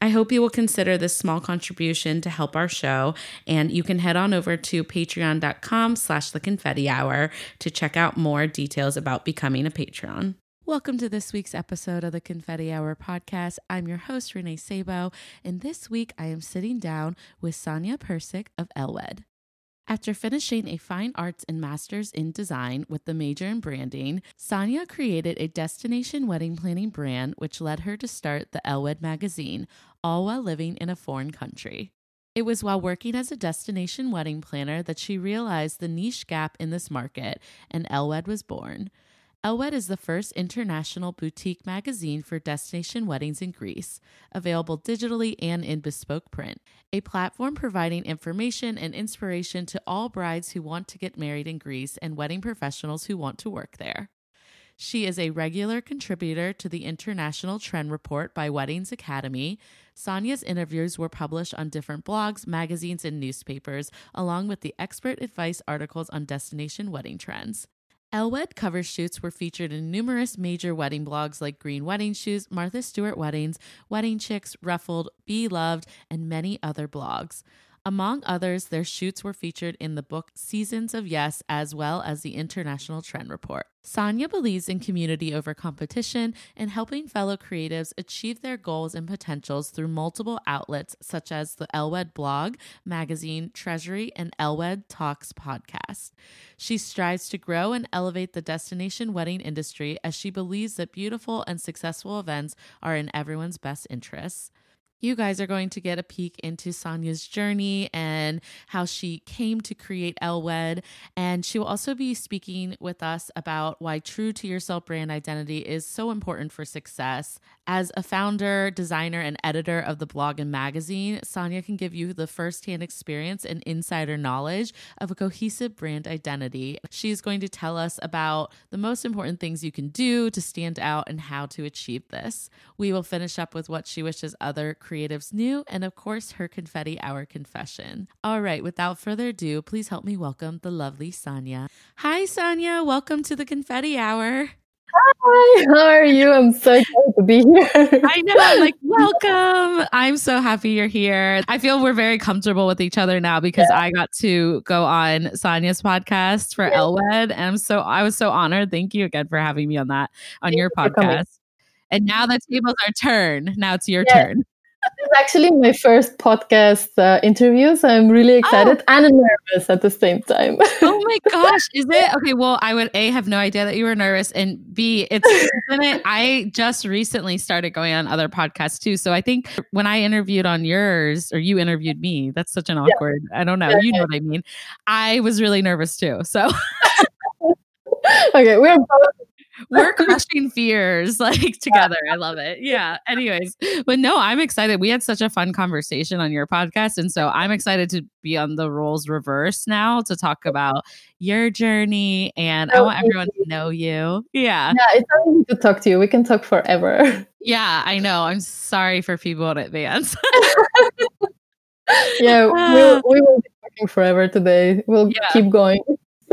I hope you will consider this small contribution to help our show, and you can head on over to patreon.com slash the confetti hour to check out more details about becoming a patron. Welcome to this week's episode of the Confetti Hour podcast. I'm your host, Renee Sabo, and this week I am sitting down with Sanya Percic of Ellwed. After finishing a fine arts and master's in design with the major in branding, Sanya created a destination wedding planning brand, which led her to start the Ellwed magazine, all while living in a foreign country. It was while working as a destination wedding planner that she realized the niche gap in this market, and Ellwed was born. Ellwed is the first international boutique magazine for destination weddings in Greece, available digitally and in bespoke print, a platform providing information and inspiration to all brides who want to get married in Greece and wedding professionals who want to work there. She is a regular contributor to the International Trend Report by Weddings Academy. Sanya's interviews were published on different blogs, magazines, and newspapers, along with the expert advice articles on destination wedding trends. Ellwed cover shoots were featured in numerous major wedding blogs like Green Wedding Shoes, Martha Stewart Weddings, Wedding Chicks, Ruffled, B. Loved, and many other blogs. Among others, their shoots were featured in the book Seasons of Yes as well as the International Trend Report. Sanya believes in community over competition and helping fellow creatives achieve their goals and potentials through multiple outlets such as the Ellwed blog, magazine, Treasury, and Ellwed Talks podcast. She strives to grow and elevate the destination wedding industry as she believes that beautiful and successful events are in everyone's best interests you guys are going to get a peek into Sanya's journey and how she came to create Ellwed. And she will also be speaking with us about why true to yourself brand identity is so important for success. As a founder, designer, and editor of the blog and magazine, Sanya can give you the firsthand experience and insider knowledge of a cohesive brand identity. She's going to tell us about the most important things you can do to stand out and how to achieve this. We will finish up with what she wishes other creatives knew, and of course, her confetti hour confession. All right, without further ado, please help me welcome the lovely Sanya. Hi, Sanya. Welcome to the confetti hour. Hi, how are you? I'm so excited to be here. I know, I'm like, welcome. I'm so happy you're here. I feel we're very comfortable with each other now because yeah. I got to go on Sanya's podcast for yeah. Ellwed. And I'm so I was so honored. Thank you again for having me on that on Thank your podcast. And now the tables are turned. Now it's your yeah. turn. This is actually my first podcast uh, interview, so I'm really excited oh. and nervous at the same time. oh my gosh, is it okay? Well, I would a have no idea that you were nervous, and b it's it, I just recently started going on other podcasts too, so I think when I interviewed on yours or you interviewed me, that's such an awkward. Yeah. I don't know, you know what I mean. I was really nervous too, so. okay, we're both we're crushing fears like together. I love it. Yeah. Anyways, but no, I'm excited. We had such a fun conversation on your podcast. And so I'm excited to be on the roles reverse now to talk about your journey. And I oh, want everyone to know you. Yeah. Yeah. It's easy to talk to you. We can talk forever. Yeah, I know. I'm sorry for people in advance. yeah. We'll, we will be talking forever today. We'll yeah. keep going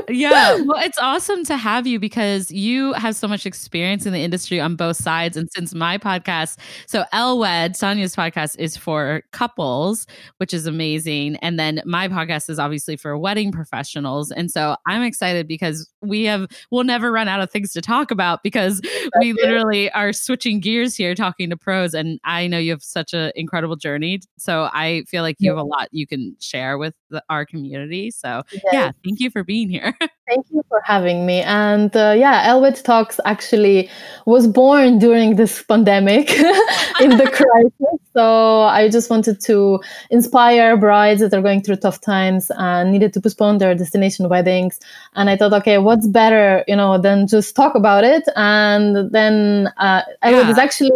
yeah. Well, it's awesome to have you because you have so much experience in the industry on both sides. And since my podcast, so Ellwed, Sanya's podcast is for couples, which is amazing. And then my podcast is obviously for wedding professionals. And so I'm excited because we have we'll never run out of things to talk about because we literally are switching gears here talking to pros and I know you have such an incredible journey. So I feel like you have a lot you can share with the, our community. So yeah, thank you for being here. Thank you for having me. And uh, yeah, Ellwed Talks actually was born during this pandemic in the crisis. So I just wanted to inspire brides that are going through tough times and needed to postpone their destination weddings. And I thought, okay, what's better, you know, than just talk about it? And then uh, yeah. was actually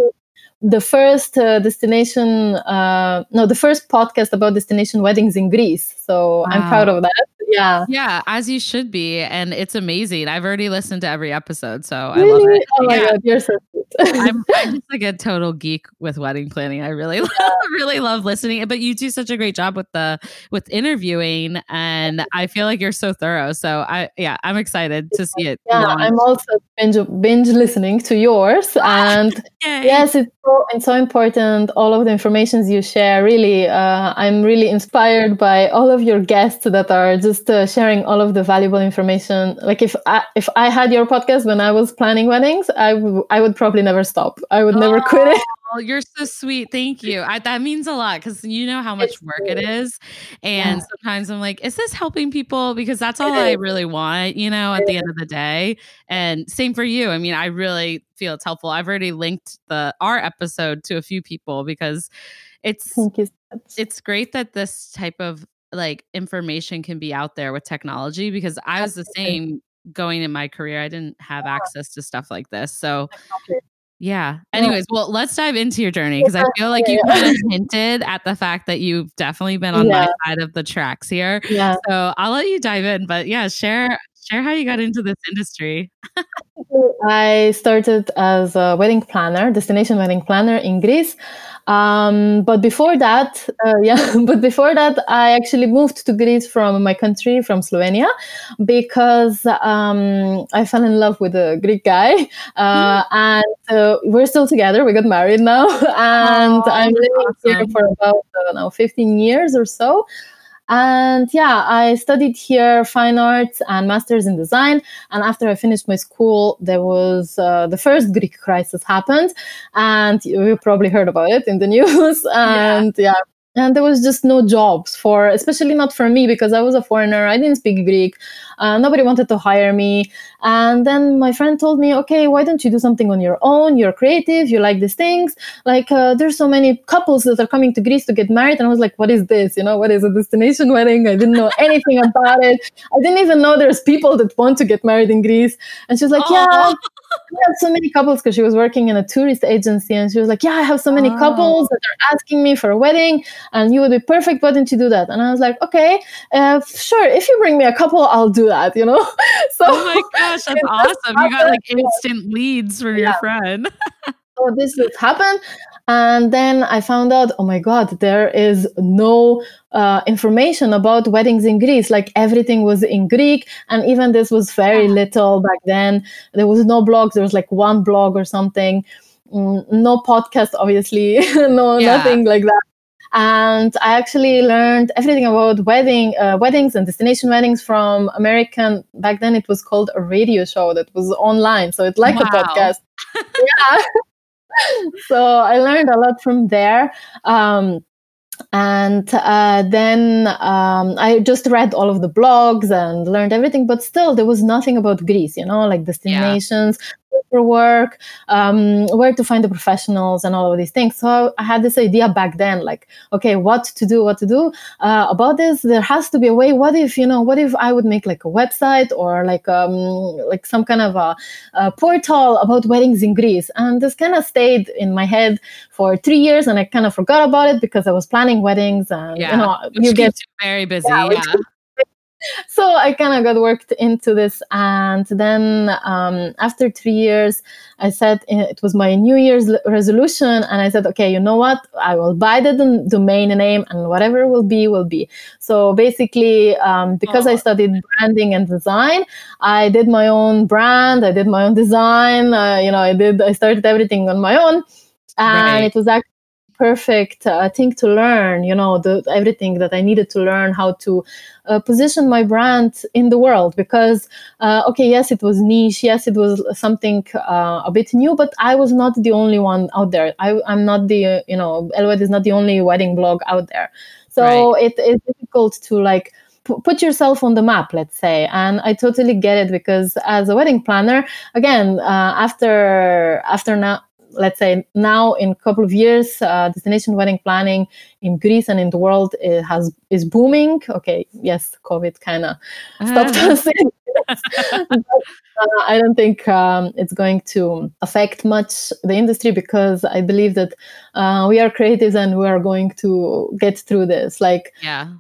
the first uh, destination, uh, no, the first podcast about destination weddings in Greece. So wow. I'm proud of that. Yeah. Yeah, as you should be. And it's amazing. I've already listened to every episode. So really? I love it. Oh my yeah. God, you're so I'm, I'm, just like a total geek with wedding planning. I really, love, really love listening. But you do such a great job with the with interviewing, and I feel like you're so thorough. So I, yeah, I'm excited to see it. Yeah. I'm also binge binge listening to yours, and yes, it's so it's so important. All of the informations you share, really, uh, I'm really inspired by all of your guests that are just uh, sharing all of the valuable information. Like if I, if I had your podcast when I was planning weddings, I, w- I would probably never stop. I would oh, never quit it. Oh, you're so sweet. Thank you. I, that means a lot because you know how much it's work it is. And yeah. sometimes I'm like, is this helping people? Because that's all I really want, you know, at the end of the day. And same for you. I mean, I really feel it's helpful. I've already linked the our episode to a few people because it's it's great that this type of like information can be out there with technology because I was the same going in my career. I didn't have uh-huh. access to stuff like this. So yeah. Anyways, well, let's dive into your journey because I feel like you kind of hinted at the fact that you've definitely been on yeah. my side of the tracks here. Yeah. So I'll let you dive in, but yeah, share share how you got into this industry. I started as a wedding planner, destination wedding planner in Greece. Um, but before that, uh, yeah, but before that, I actually moved to Greece from my country, from Slovenia, because um, I fell in love with a Greek guy, uh, mm-hmm. and uh, we're still together. We got married now, and oh, I'm living awesome. here for about now 15 years or so. And yeah, I studied here fine arts and masters in design. And after I finished my school, there was uh, the first Greek crisis happened, and you probably heard about it in the news. and yeah, yeah and there was just no jobs for especially not for me because i was a foreigner i didn't speak greek uh, nobody wanted to hire me and then my friend told me okay why don't you do something on your own you're creative you like these things like uh, there's so many couples that are coming to greece to get married and i was like what is this you know what is a destination wedding i didn't know anything about it i didn't even know there's people that want to get married in greece and she was like oh. yeah I have so many couples because she was working in a tourist agency and she was like, Yeah, I have so many oh. couples that are asking me for a wedding and you would be perfect. Why don't you do that? And I was like, Okay, uh, sure. If you bring me a couple, I'll do that, you know? so, oh my gosh, that's awesome. You got like instant leads from yeah. your friend. so this has happened. And then I found out, oh my God, there is no uh, information about weddings in Greece. Like everything was in Greek. And even this was very little back then. There was no blogs. There was like one blog or something. Mm, no podcast, obviously. no, yeah. nothing like that. And I actually learned everything about wedding, uh, weddings and destination weddings from American. Back then, it was called a radio show that was online, so it's like wow. a podcast. yeah, so I learned a lot from there. Um, and uh, then um, I just read all of the blogs and learned everything, but still there was nothing about Greece, you know, like destinations, yeah for work, um, where to find the professionals, and all of these things. So I had this idea back then, like, okay, what to do, what to do uh, about this. There has to be a way. What if you know? What if I would make like a website or like um, like some kind of a, a portal about weddings in Greece? And this kind of stayed in my head for three years, and I kind of forgot about it because I was planning weddings, and yeah, you know, you get very busy. Yeah, yeah so I kind of got worked into this. And then um, after three years, I said eh, it was my New Year's resolution. And I said, okay, you know what? I will buy the domain name and whatever will be, will be. So basically, um, because oh. I studied branding and design, I did my own brand, I did my own design. Uh, you know, I did, I started everything on my own. And right. it was actually perfect uh, thing to learn. You know, the, everything that I needed to learn how to uh, position my brand in the world. Because uh, okay, yes, it was niche. Yes, it was something uh, a bit new, but I was not the only one out there. I, I'm not the you know, Ellwed is not the only wedding blog out there. So right. it is difficult to like put yourself on the map let's say and i totally get it because as a wedding planner again uh, after after now let's say now in a couple of years uh, destination wedding planning in greece and in the world has is booming. Okay yes covid kind of stopped us. But, uh, i don't think um, it's going to affect much the industry because i believe that uh, we are creatives and we are going to get through this. Like yeah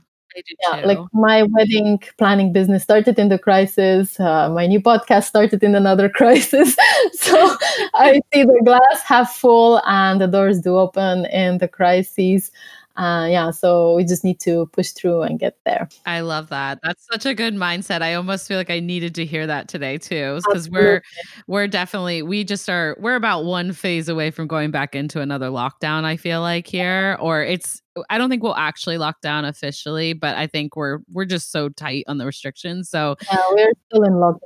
yeah, like my wedding planning business started in the crisis. Uh, my new podcast started in another crisis. so I see the glass half full and the doors do open in the crises uh, yeah, so we just need to push through and get there. I love that. That's such a good mindset. I almost feel like I needed to hear that today too, because we're we're definitely we just are we're about one phase away from going back into another lockdown. I feel like here, or it's I don't think we'll actually lock down officially, but I think we're we're just so tight on the restrictions. So yeah, we're still in lockdown.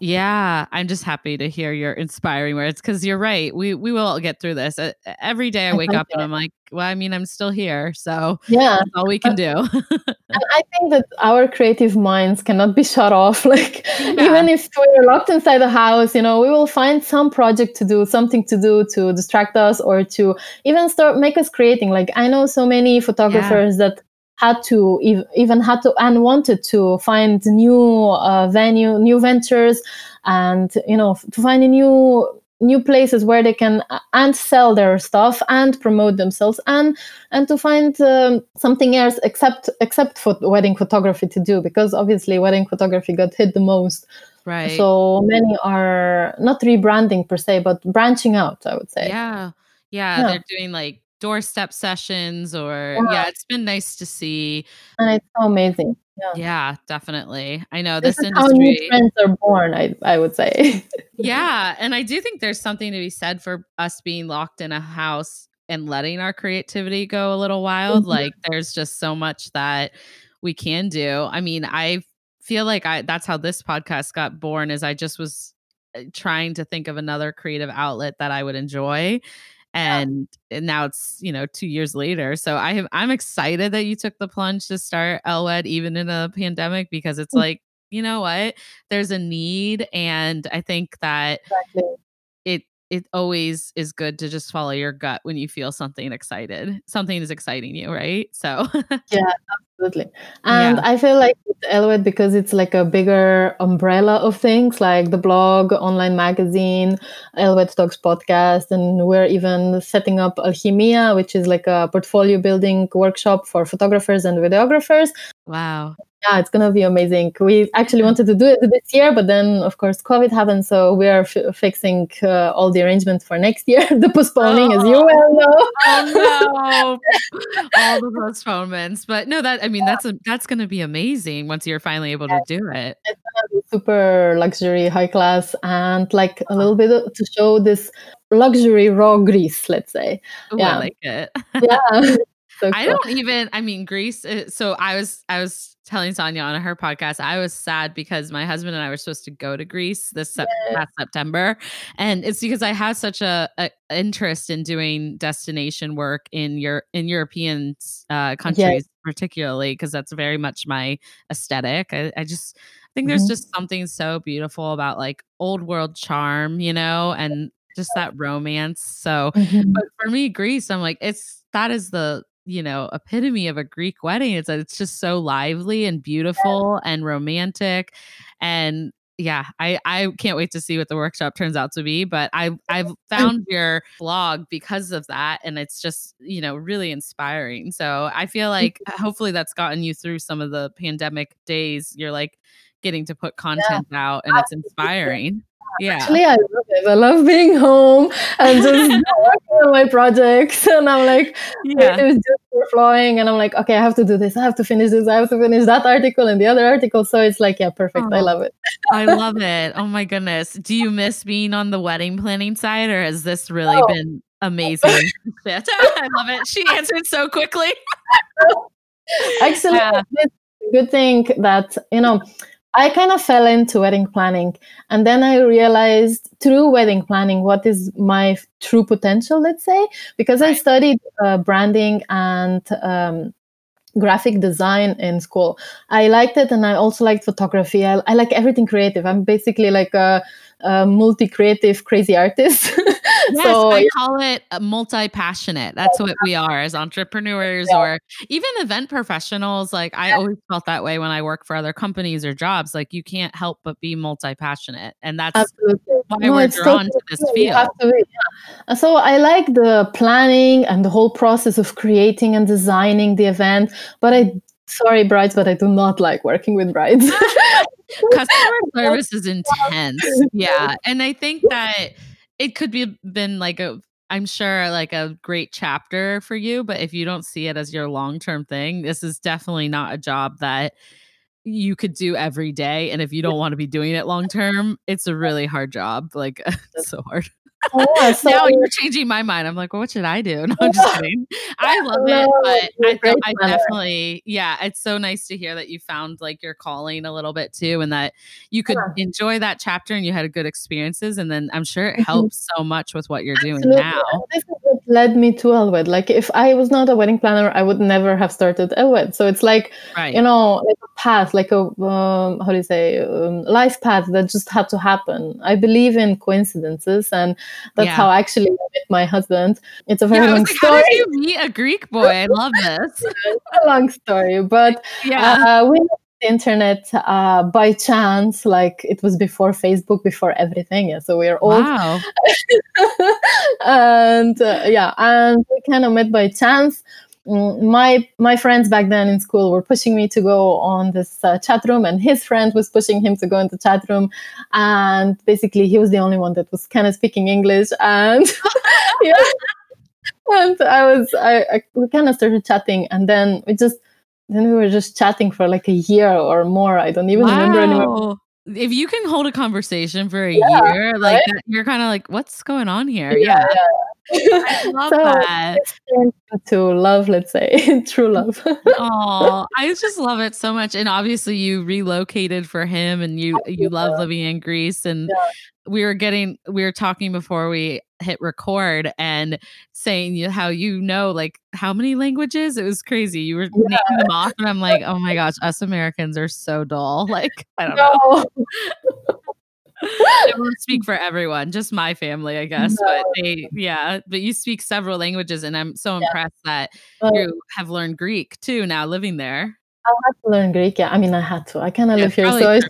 Yeah, I'm just happy to hear your inspiring words because you're right. We we will get through this. Uh, every day I wake up and I'm like, well, I mean, I'm still here, so yeah, all we can do. I think that our creative minds cannot be shut off. Like yeah. even if we're locked inside the house, you know, we will find some project to do, something to do to distract us or to even start make us creating. Like I know so many photographers yeah. that had to even had to and wanted to find new uh, venue new ventures and you know to find a new new places where they can uh, and sell their stuff and promote themselves and and to find um, something else except except for wedding photography to do because obviously wedding photography got hit the most. Right. So many are not rebranding per se but branching out i would say. Yeah. Yeah, yeah. they're doing like doorstep sessions or yeah. yeah. it's been nice to see and it's so amazing yeah, yeah definitely i know this, this industry how new trends are born i i would say yeah and i do think there's something to be said for us being locked in a house and letting our creativity go a little wild mm-hmm. like there's just so much that we can do i mean i feel like i that's how this podcast got born is i just was uh, trying to think of another creative outlet that i would enjoy and, yeah. and now it's you know two years later so i have i'm excited that you took the plunge to start ellwed even in a pandemic because it's mm-hmm. like you know what there's a need and i think that exactly. it it always is good to just follow your gut when you feel something excited something is exciting you right so yeah absolutely and yeah. i feel like with ellwed because it's like a bigger umbrella of things like the blog online magazine ellwed talks podcast and we're even setting up alchimia which is like a portfolio building workshop for photographers and videographers wow yeah, it's gonna be amazing. We actually wanted to do it this year, but then of course COVID happened, so we are f- fixing uh, all the arrangements for next year. the postponing, oh, as you well know. oh no, all the postponements. But no, that I mean, yeah. that's a, that's gonna be amazing once you're finally able yeah. to do it. It's gonna be super luxury, high class, and like a little bit to show this luxury raw Greece, let's say. Ooh, yeah, I like it. yeah. So cool. I don't even. I mean, Greece. Uh, so I was. I was telling Sanya on her podcast. I was sad because my husband and I were supposed to go to Greece this last September, and it's because I have such a, a, interest in doing destination work in your in European uh, countries, particularly because that's very much my aesthetic. I, I just think there's mm-hmm. just something so beautiful about like old world charm, you know, and just that romance. So, mm-hmm. but for me, Greece, I'm like, it's that is the you know epitome of a greek wedding it's that it's just so lively and beautiful and romantic and yeah i i can't wait to see what the workshop turns out to be but i i've found your blog because of that and it's just you know really inspiring. So i feel like uh, hopefully that's gotten you through some of the pandemic days. You're like getting to put content yeah. out and it's inspiring yeah. Actually, I love it. I love being home and just working on my projects. And I'm like, yeah. it was just flowing. And I'm like, okay, I have to do this. I have to finish this. I have to finish that article and the other article. So it's like, yeah, perfect. Oh, I love it. I love it. Oh my goodness. Do you miss being on the wedding planning side or has this really oh. been Amazing. I love it. She answered so quickly. Excellent. yeah. good thing that, you know, I kind of fell into wedding planning. And then I realized through wedding planning what is my true potential, let's say, because I studied uh, branding and um, graphic design in school. I liked it and I also liked photography. I, I like everything creative. I'm basically like a, a multi creative, crazy artist. Yes, so, I call it multi passionate. That's what we are as entrepreneurs yeah. or even event professionals. Like I always felt that way when I work for other companies or jobs. Like you can't help but be multi passionate, and that's Absolutely. why no, we're drawn to this field. To yeah. So I like the planning and the whole process of creating and designing the event, but I sorry brides but i do not like working with brides customer service is intense yeah and i think that it could be been like a I'm sure like a great chapter for you, but if you don't see it as your long term thing, this is definitely not a job that you could do every day. And if you don't want to be doing it long term, it's a really hard job. Like so hard. Oh, yeah, so now you're changing my mind. I'm like, well, what should I do? No, I'm just kidding. I love it, but I, I definitely, yeah, it's so nice to hear that you found like your calling a little bit too, and that you could yeah. enjoy that chapter and you had good experiences. And then I'm sure it mm-hmm. helps so much with what you're doing Absolutely. now. this is what led me to Ellwed. Like, if I was not a wedding planner, I would never have started Ellwed. So it's like, right. you know, like a path, like a um, how do you say, um, life path that just had to happen. I believe in coincidences and that's yeah. how I actually met my husband. It's a very yeah, long like, story. How did you meet a Greek boy? I love this. a long story, but yeah, uh, we the internet uh, by chance. Like it was before Facebook, before everything. Yeah, so we are old. Wow. and uh, yeah, and we kind of met by chance. Mm, my my friends back then in school were pushing me to go on this uh, chat room and his friend was pushing him to go into chat room and basically he was the only one that was kind of speaking english and yeah and i was i, I we kind of started chatting and then we just then we were just chatting for like a year or more i don't even wow. remember anymore if you can hold a conversation for a yeah, year like right? you're kind of like what's going on here yeah, yeah. I love so that. To love, let's say, true mm, love. oh, I just love it so much. And obviously, you relocated for him, and you you love living in Greece. And yeah. we were getting, we were talking before we hit record, and saying you how you know like how many languages. It was crazy. You were yeah. naming them off, and I'm like, oh my gosh, us Americans are so dull. Like I don't no. know. I won't speak for everyone, just my family, I guess. No. But they, yeah, but you speak several languages, and I'm so impressed yeah. that you have learned Greek too now living there. I had to learn Greek. Yeah, I mean, I had to. I cannot yeah, live here, so it's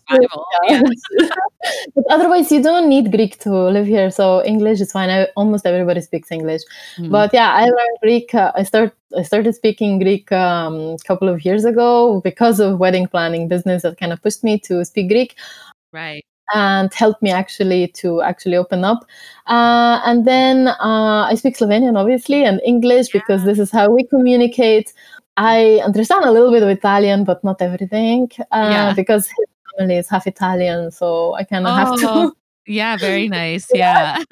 yeah. but otherwise, you don't need Greek to live here. So English is fine. I, almost everybody speaks English. Mm-hmm. But yeah, I learned Greek. Uh, I start. I started speaking Greek um, a couple of years ago because of wedding planning business that kind of pushed me to speak Greek. Right and helped me actually to actually open up. Uh, and then uh, I speak Slovenian, obviously, and English because this is how we communicate. I understand a little bit of Italian, but not everything uh, yeah. because his family is half Italian, so I kind of oh, have to. Oh, yeah, very nice. Yeah.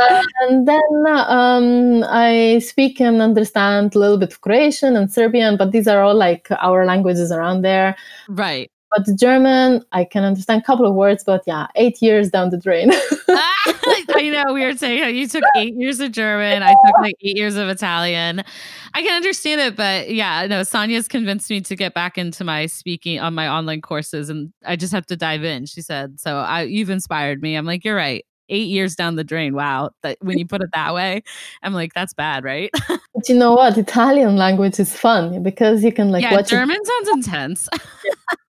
Uh, and then um, I speak and understand a little bit of Croatian and Serbian, but these are all like our languages around there. Right. But German, I can understand a couple of words, but yeah, eight years down the drain. I know we were saying you took eight years of German. I took like eight years of Italian. I can understand it, but yeah, no, Sanya's convinced me to get back into my speaking on my online courses and I just have to dive in. She said, so I, you've inspired me. I'm like, you're right. Eight years down the drain. Wow. That when you put it that way, I'm like, that's bad, right? but you know what? Italian language is fun because you can like yeah, watch German it. sounds intense.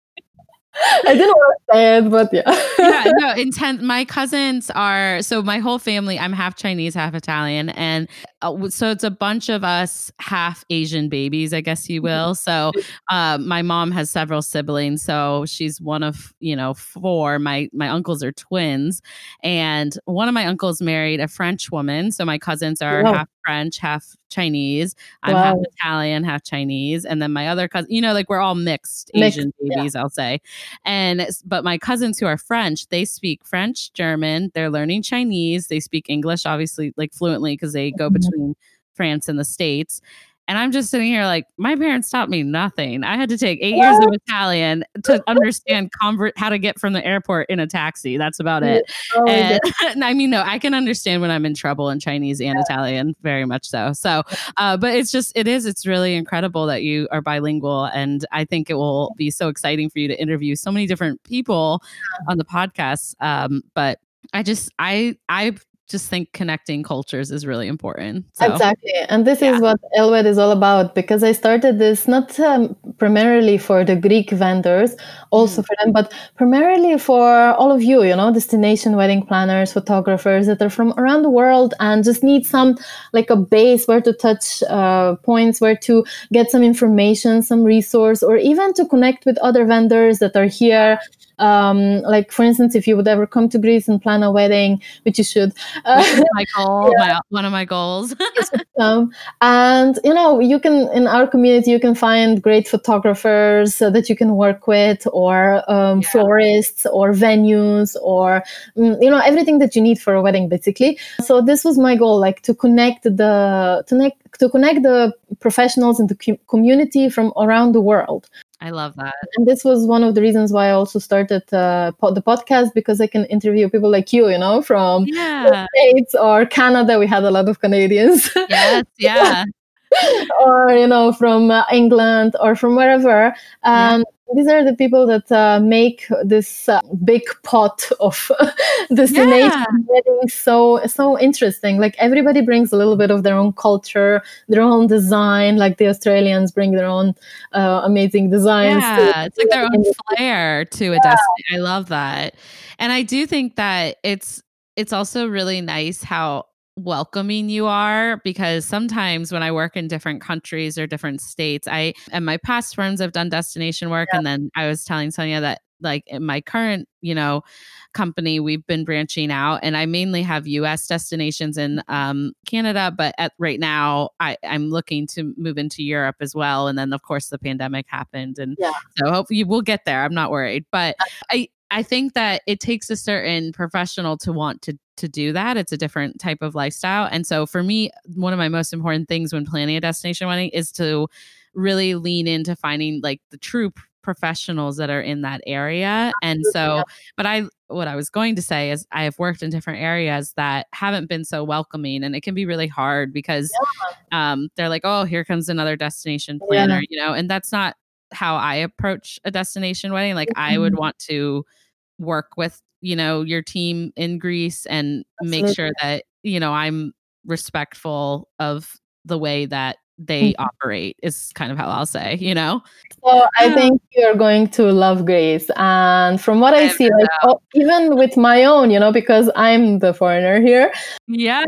I didn't want to say it, but yeah. yeah, no, intent. My cousins are so my whole family. I'm half Chinese, half Italian, and uh, so it's a bunch of us half Asian babies, I guess you will. So, uh, my mom has several siblings, so she's one of you know four. My my uncles are twins, and one of my uncles married a French woman. So my cousins are half French, half Chinese. I'm wow. half Italian, half Chinese, and then my other cousin. You know, like we're all mixed, mixed Asian babies, yeah. I'll say. And but my cousins who are French, they speak French, German. They're learning Chinese. They speak English, obviously, like fluently because they go mm-hmm. between France and the States. And I'm just sitting here like, my parents taught me nothing. I had to take eight years of Italian to understand convert how to get from the airport in a taxi. That's about it. Oh, and, and, I mean, no, I can understand when I'm in trouble in Chinese and yeah. Italian, very much so. So, uh, but it's just, it is, it's really incredible that you are bilingual. And I think it will be so exciting for you to interview so many different people on the podcast. Um, but I just I I just think connecting cultures is really important. So, exactly. And this yeah. is what Ellwed is all about because I started this not um, primarily for the Greek vendors, also mm. for them, but primarily for all of you, you know, destination wedding planners, photographers that are from around the world and just need some like a base where to touch uh, points, where to get some information, some resource, or even to connect with other vendors that are here um, like for instance, if you would ever come to Greece and plan a wedding, which you should, uh, my goal, yeah. my, one of my goals. um, and you know, you can in our community you can find great photographers uh, that you can work with, or um, yeah. florists, or venues, or mm, you know everything that you need for a wedding, basically. So this was my goal, like to connect the to connect to connect the professionals in the community from around the world I love that. And this was one of the reasons why I also started uh, po- the podcast because I can interview people like you, you know, from yeah. the States or Canada. We had a lot of Canadians. Yes, yeah. or, you know, from uh, England or from wherever. Um, yeah these are the people that uh, make this uh, big pot of destination yeah. weddings so so interesting like everybody brings a little bit of their own culture their own design like the australians bring their own uh, amazing designs yeah it's like their own flair to a yeah. destiny i love that and i do think that it's it's also really nice how welcoming you are because sometimes when I work in different countries or different states, I and my past firms have done destination work. And then I was telling Sanya that like in my current, you know, company, we've been branching out and I mainly have US destinations in um, Canada, but at right now I, I'm looking to move into Europe as well. And then of course the pandemic happened. And yeah. so hopefully we'll get there. I'm not worried. But I I think that it takes a certain professional to want to to do that. It's a different type of lifestyle. And so for me, one of my most important things when planning a destination wedding is to really lean into finding like the true professionals that are in that area. And so, but I, what I was going to say is I have worked in different areas that haven't been so welcoming and it can be really hard because yeah. um, they're like, oh, here comes another destination planner, yeah. you know, and that's not how I approach a destination wedding. Like mm-hmm. I would mm-hmm. want to work with, you know, your team in Greece and Absolutely. make sure that, you know, I'm respectful of the way that they mm-hmm. operate is kind of how I'll say, you know? So I think you're going to love Greece. And from what I, I see, like oh, even with my own, you know, because I'm the foreigner here. Yeah.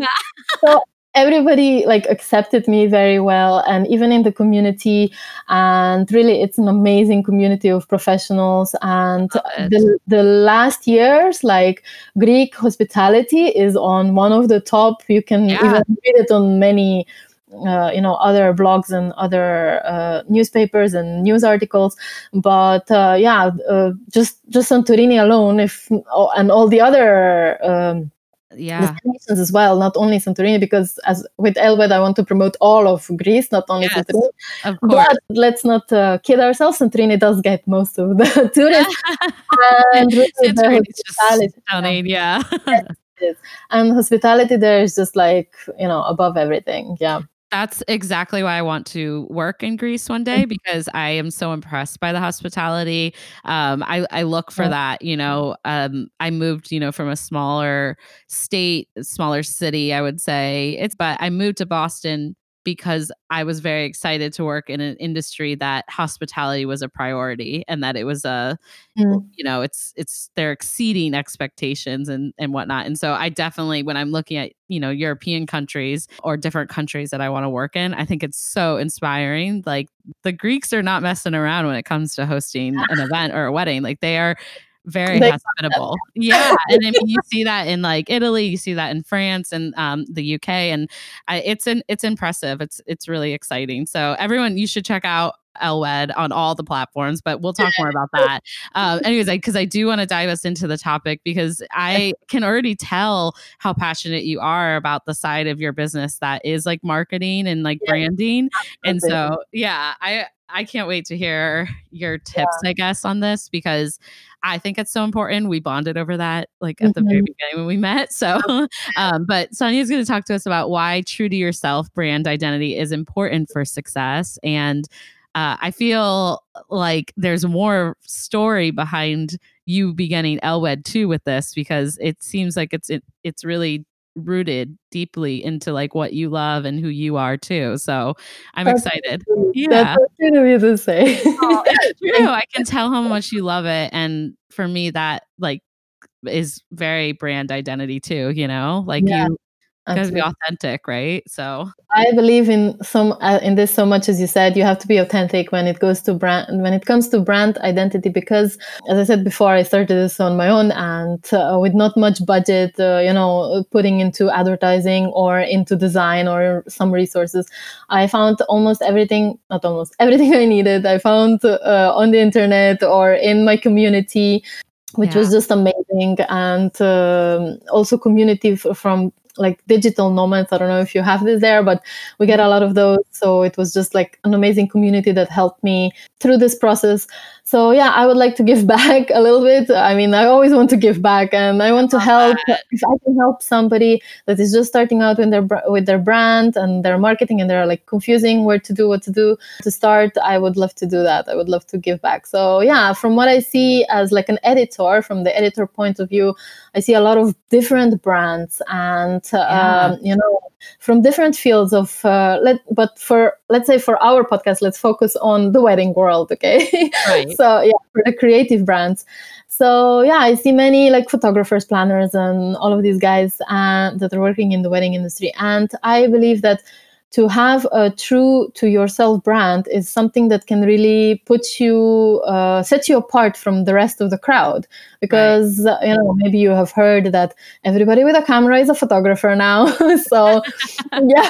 so everybody like accepted me very well and even in the community and really it's an amazing community of professionals and the, the last years like greek hospitality is on one of the top. You can yeah. even read it on many uh, you know other blogs and other uh, newspapers and news articles. But uh, yeah uh, just just santorini alone if oh, and all the other um, yeah. Destinations as well not only santorini because as with ellwed i want to promote all of greece not only yes, santorini. of course. but let's not uh, kid ourselves santorini does get most of the tourists. And really the stunning yeah. And hospitality there is just like you know above everything yeah that's exactly why I want to work in Greece one day mm-hmm. because I am so impressed by the hospitality. Um, I, I look for that, you know. Um, I moved, you know, from a smaller state, smaller city, I would say. It's but I moved to Boston because I was very excited to work in an industry that hospitality was a priority and that it was a mm. you know it's it's they're exceeding expectations and and whatnot. And so I definitely when I'm looking at you know European countries or different countries that I want to work in I think it's so inspiring. Like the Greeks are not messing around when it comes to hosting an event or a wedding. Like they are very they hospitable. Yeah, and I mean, you see that in like Italy, you see that in France and um, the UK, and I, it's an it's impressive. It's it's really exciting. So everyone, you should check out Ellwed on all the platforms, but we'll talk more about that. Um, anyways, because I, I, do want to dive us into the topic because I can already tell how passionate you are about the side of your business that is like marketing and like yeah. branding. And so, yeah, I I can't wait to hear your tips, yeah. I guess, on this because I think it's so important. We bonded over that like at mm-hmm. the very mm-hmm. beginning when we met. So, um, but Sanya is going to talk to us about why true to yourself brand identity is important for success and uh, I feel like there's more story behind you beginning Ellwed too with this because it seems like it's it, it's really rooted deeply into like what you love and who you are too. So I'm that's excited. True. Yeah. That's true to say. oh, true. I can tell how much you love it. And for me, that like is very brand identity too, you know? Like yeah. you got to be authentic, right? So I believe in some uh, in this so much as you said. You have to be authentic when it goes to brand when it comes to brand identity because, as I said before, I started this on my own and uh, with not much budget, uh, you know, putting into advertising or into design or some resources. I found almost everything, not almost everything I needed. I found uh, on the internet or in my community which yeah. was just amazing and um, also community f- from like digital nomads. I don't know if you have this there, but we get a lot of those. So it was just like an amazing community that helped me through this process. So yeah, I would like to give back a little bit. I mean, I always want to give back, and I want to help. If I can help somebody that is just starting out with their with their brand and their marketing, and they're like confusing where to do, what to do to start, I would love to do that. I would love to give back. So yeah, from what I see as like an editor, from the editor point of view, I see a lot of different brands and yeah. um, you know from different fields of uh, let but for let's say for our podcast let's focus on the wedding world okay right. so yeah for the creative brands so yeah i see many like photographers planners and all of these guys uh, that are working in the wedding industry and i believe that to have a true to yourself brand is something that can really put you uh, set you apart from the rest of the crowd because right. uh, you know maybe you have heard that everybody with a camera is a photographer now so yeah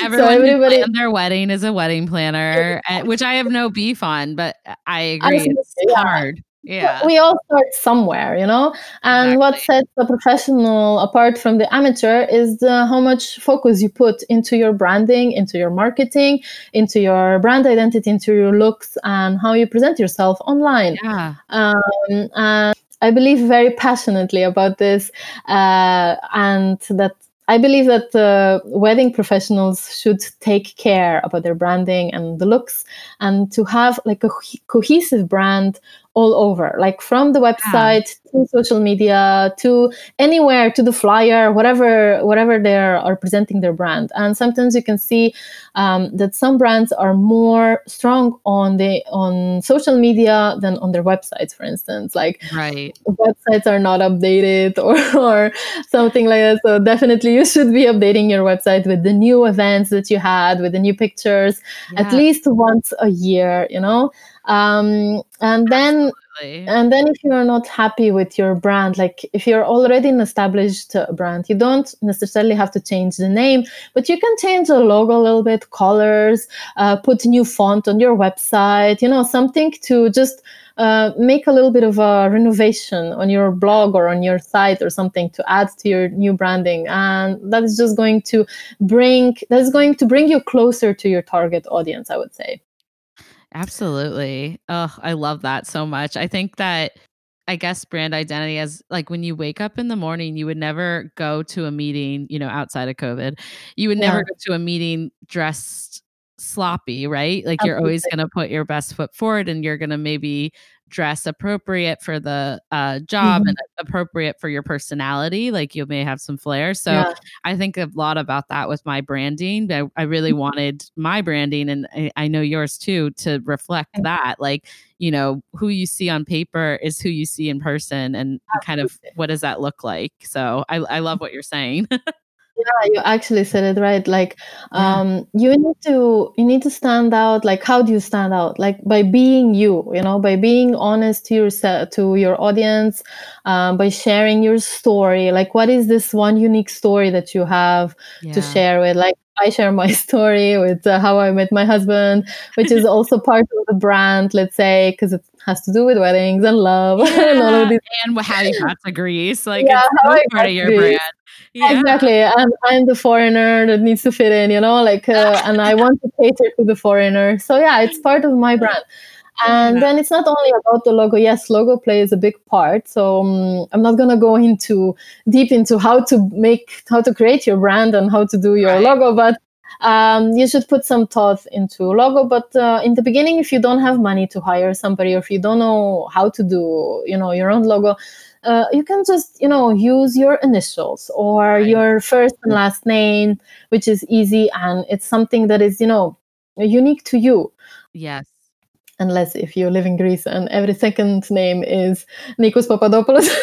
everyone so everybody their wedding is a wedding planner eh, which i have no beef on but i agree it's yeah. hard yeah we all start somewhere you know and exactly. what sets a professional apart from the amateur is the, how much focus you put into your branding into your marketing into your brand identity into your looks and how you present yourself online yeah. um, and i believe very passionately about this uh, and that I believe that uh, wedding professionals should take care about their branding and the looks and to have like a cohesive brand all over, like from the website yeah. to social media to anywhere to the flyer, whatever whatever they are presenting their brand. And sometimes you can see um, that some brands are more strong on the on social media than on their websites, for instance. Like right. websites are not updated or, or something like that. So definitely you should be updating your website with the new events that you had, with the new pictures, yeah. at least once a year, you know um, and then Absolutely. and then if you're not happy with your brand like if you're already an established uh, brand you don't necessarily have to change the name but you can change the logo a little bit colors uh, put new font on your website you know something to just uh, make a little bit of a renovation on your blog or on your site or something to add to your new branding and that is just going to bring that is going to bring you closer to your target audience i would say Absolutely. Oh, I love that so much. I think that I guess brand identity as like when you wake up in the morning, you would never go to a meeting, you know, outside of COVID. You would yeah. never go to a meeting dressed sloppy, right? Like Absolutely. you're always going to put your best foot forward and you're going to maybe dress appropriate for the uh, job mm-hmm. and appropriate for your personality. Like you may have some flair. So yeah. I think a lot about that with my branding. I, I really mm-hmm. wanted my branding, and I, I, know yours too, to reflect mm-hmm. that. Like, you know, who you see on paper is who you see in person, and Absolutely. kind of what does that look like. So I, I love what you're saying. yeah you actually said it right. Like um you need to you need to stand out. Like how do you stand out? Like by being you you know by being honest to yourself to your audience um, by sharing your story. Like what is this one unique story that you have to share with? Like I share my story with uh, how I met my husband, which is also part of the brand, let's say, because it has to do with weddings and love. And all Yeah, of these and how you got to Greece, like Yeah, it's how so I part of your Greece. brand. Yeah. Exactly. I'm, I'm the foreigner that needs to fit in, you know, like, uh, and I want to cater to the foreigner. So, yeah, it's part of my brand. And Yeah. then it's not only about the logo. Yes, logo plays a big part. So um, I'm not gonna go into deep into how to make, how to create your brand and how to do your Right. logo, but um, you should put some thought into logo. But uh, in the beginning, if you don't have money to hire somebody, or if you don't know how to do, you know, your own logo, uh, you can just, you know, use your initials or Right. your first and last name, which is easy and it's something that is, you know, unique to you Yes. unless if you live in Greece and every second name is Nikos Papadopoulos.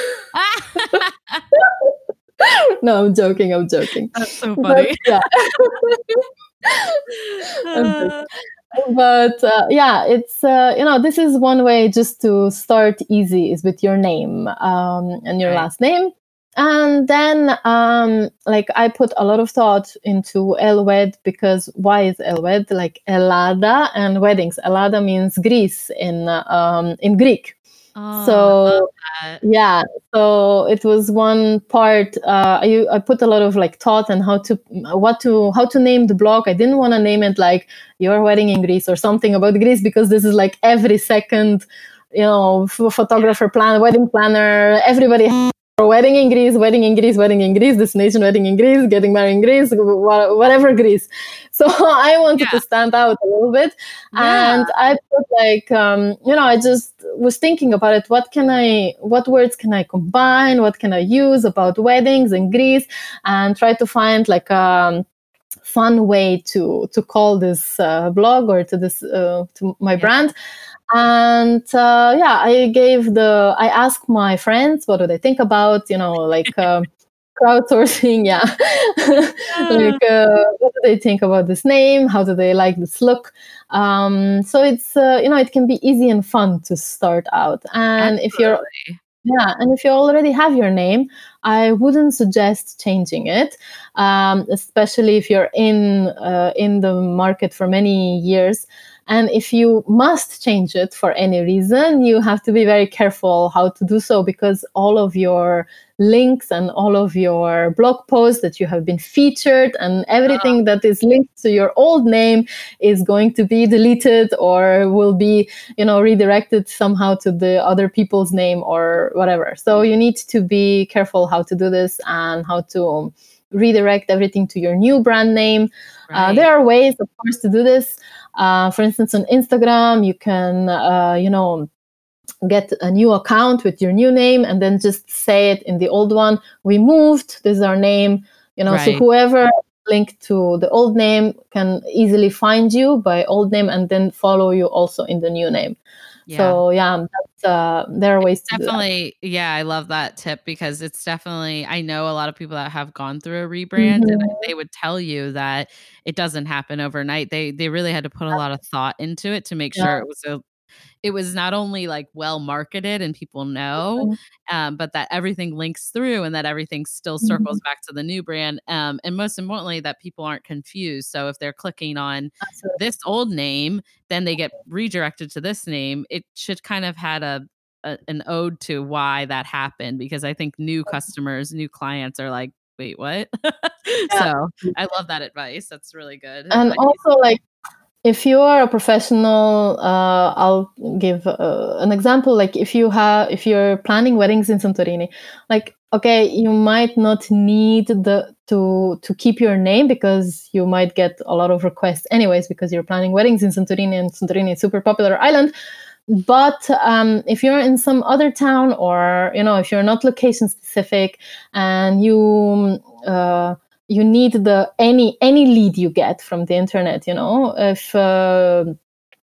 no, I'm joking. I'm joking. That's so But, funny. yeah. I'm joking. But uh, yeah, it's uh, you know this is one way just to start easy is with your name um, and your Right. last name. And then, um, like, I put a lot of thought into Ellwed because why is Ellwed like Ellada and weddings? Elada means Greece in um, in Greek. Oh, so yeah so it was one part uh, I, I put a lot of like thought and how to what to how to name the blog i didn't want to name it like your wedding in greece or something about greece because this is like every second you know photographer plan wedding planner everybody wedding in greece wedding in greece wedding in greece destination wedding in greece getting married in greece whatever greece so i wanted Yeah. to stand out a little bit Yeah. and i put like um, you know i just was thinking about it what can i what words can i combine what can i use about weddings in greece and try to find like a fun way to to call this uh, blog or to this uh, to my Yeah. brand and uh, yeah i gave the i asked my friends what do they think about you know like um, crowdsourcing yeah. Like uh, what do they think about this name? How do they like this look? Um, so it's uh, you know it can be easy and fun to start out. And if you're yeah, and if you already have your name, I wouldn't suggest changing it, um, especially if you're in uh, in the market for many years. And if you must change it for any reason, you have to be very careful how to do so because all of your links and all of your blog posts that you have been featured and everything that is linked to your old name is going to be deleted or will be you know redirected somehow to the other people's name or whatever. So you need to be careful how to do this and how to redirect everything to your new brand name. Uh, there are ways of course to do this. Uh, for instance on instagram you can uh, you know get a new account with your new name and then just say it in the old one. We moved. This is our name. You know so whoever linked to the old name can easily find you by old name and then follow you also in the new name Yeah. so yeah that's, uh, there are ways to do that. definitely yeah i love that tip because it's definitely i know a lot of people that have gone through a rebrand and Mhm. they would tell you that it doesn't happen overnight they they really had to put a lot of thought into it to make sure it was a it was not only like well marketed and people know um, but that everything links through and that everything still circles back to the new brand um, and most importantly that people aren't confused so if they're clicking on Absolutely. this old name, then they get redirected to this name. It should kind of had a, a an ode to why that happened because I think new customers, new clients are like, wait, what? so I love that advice. That's really good. and advice. also like if you are a professional uh, i'll give uh, an example like if you have if you're planning weddings in santorini like okay you might not need the to to keep your name because you might get a lot of requests anyways because you're planning weddings in santorini and santorini is a super popular island. But um, if you're in some other town or you know if you're not location specific and you uh, you need the any any lead you get from the internet you know? If uh,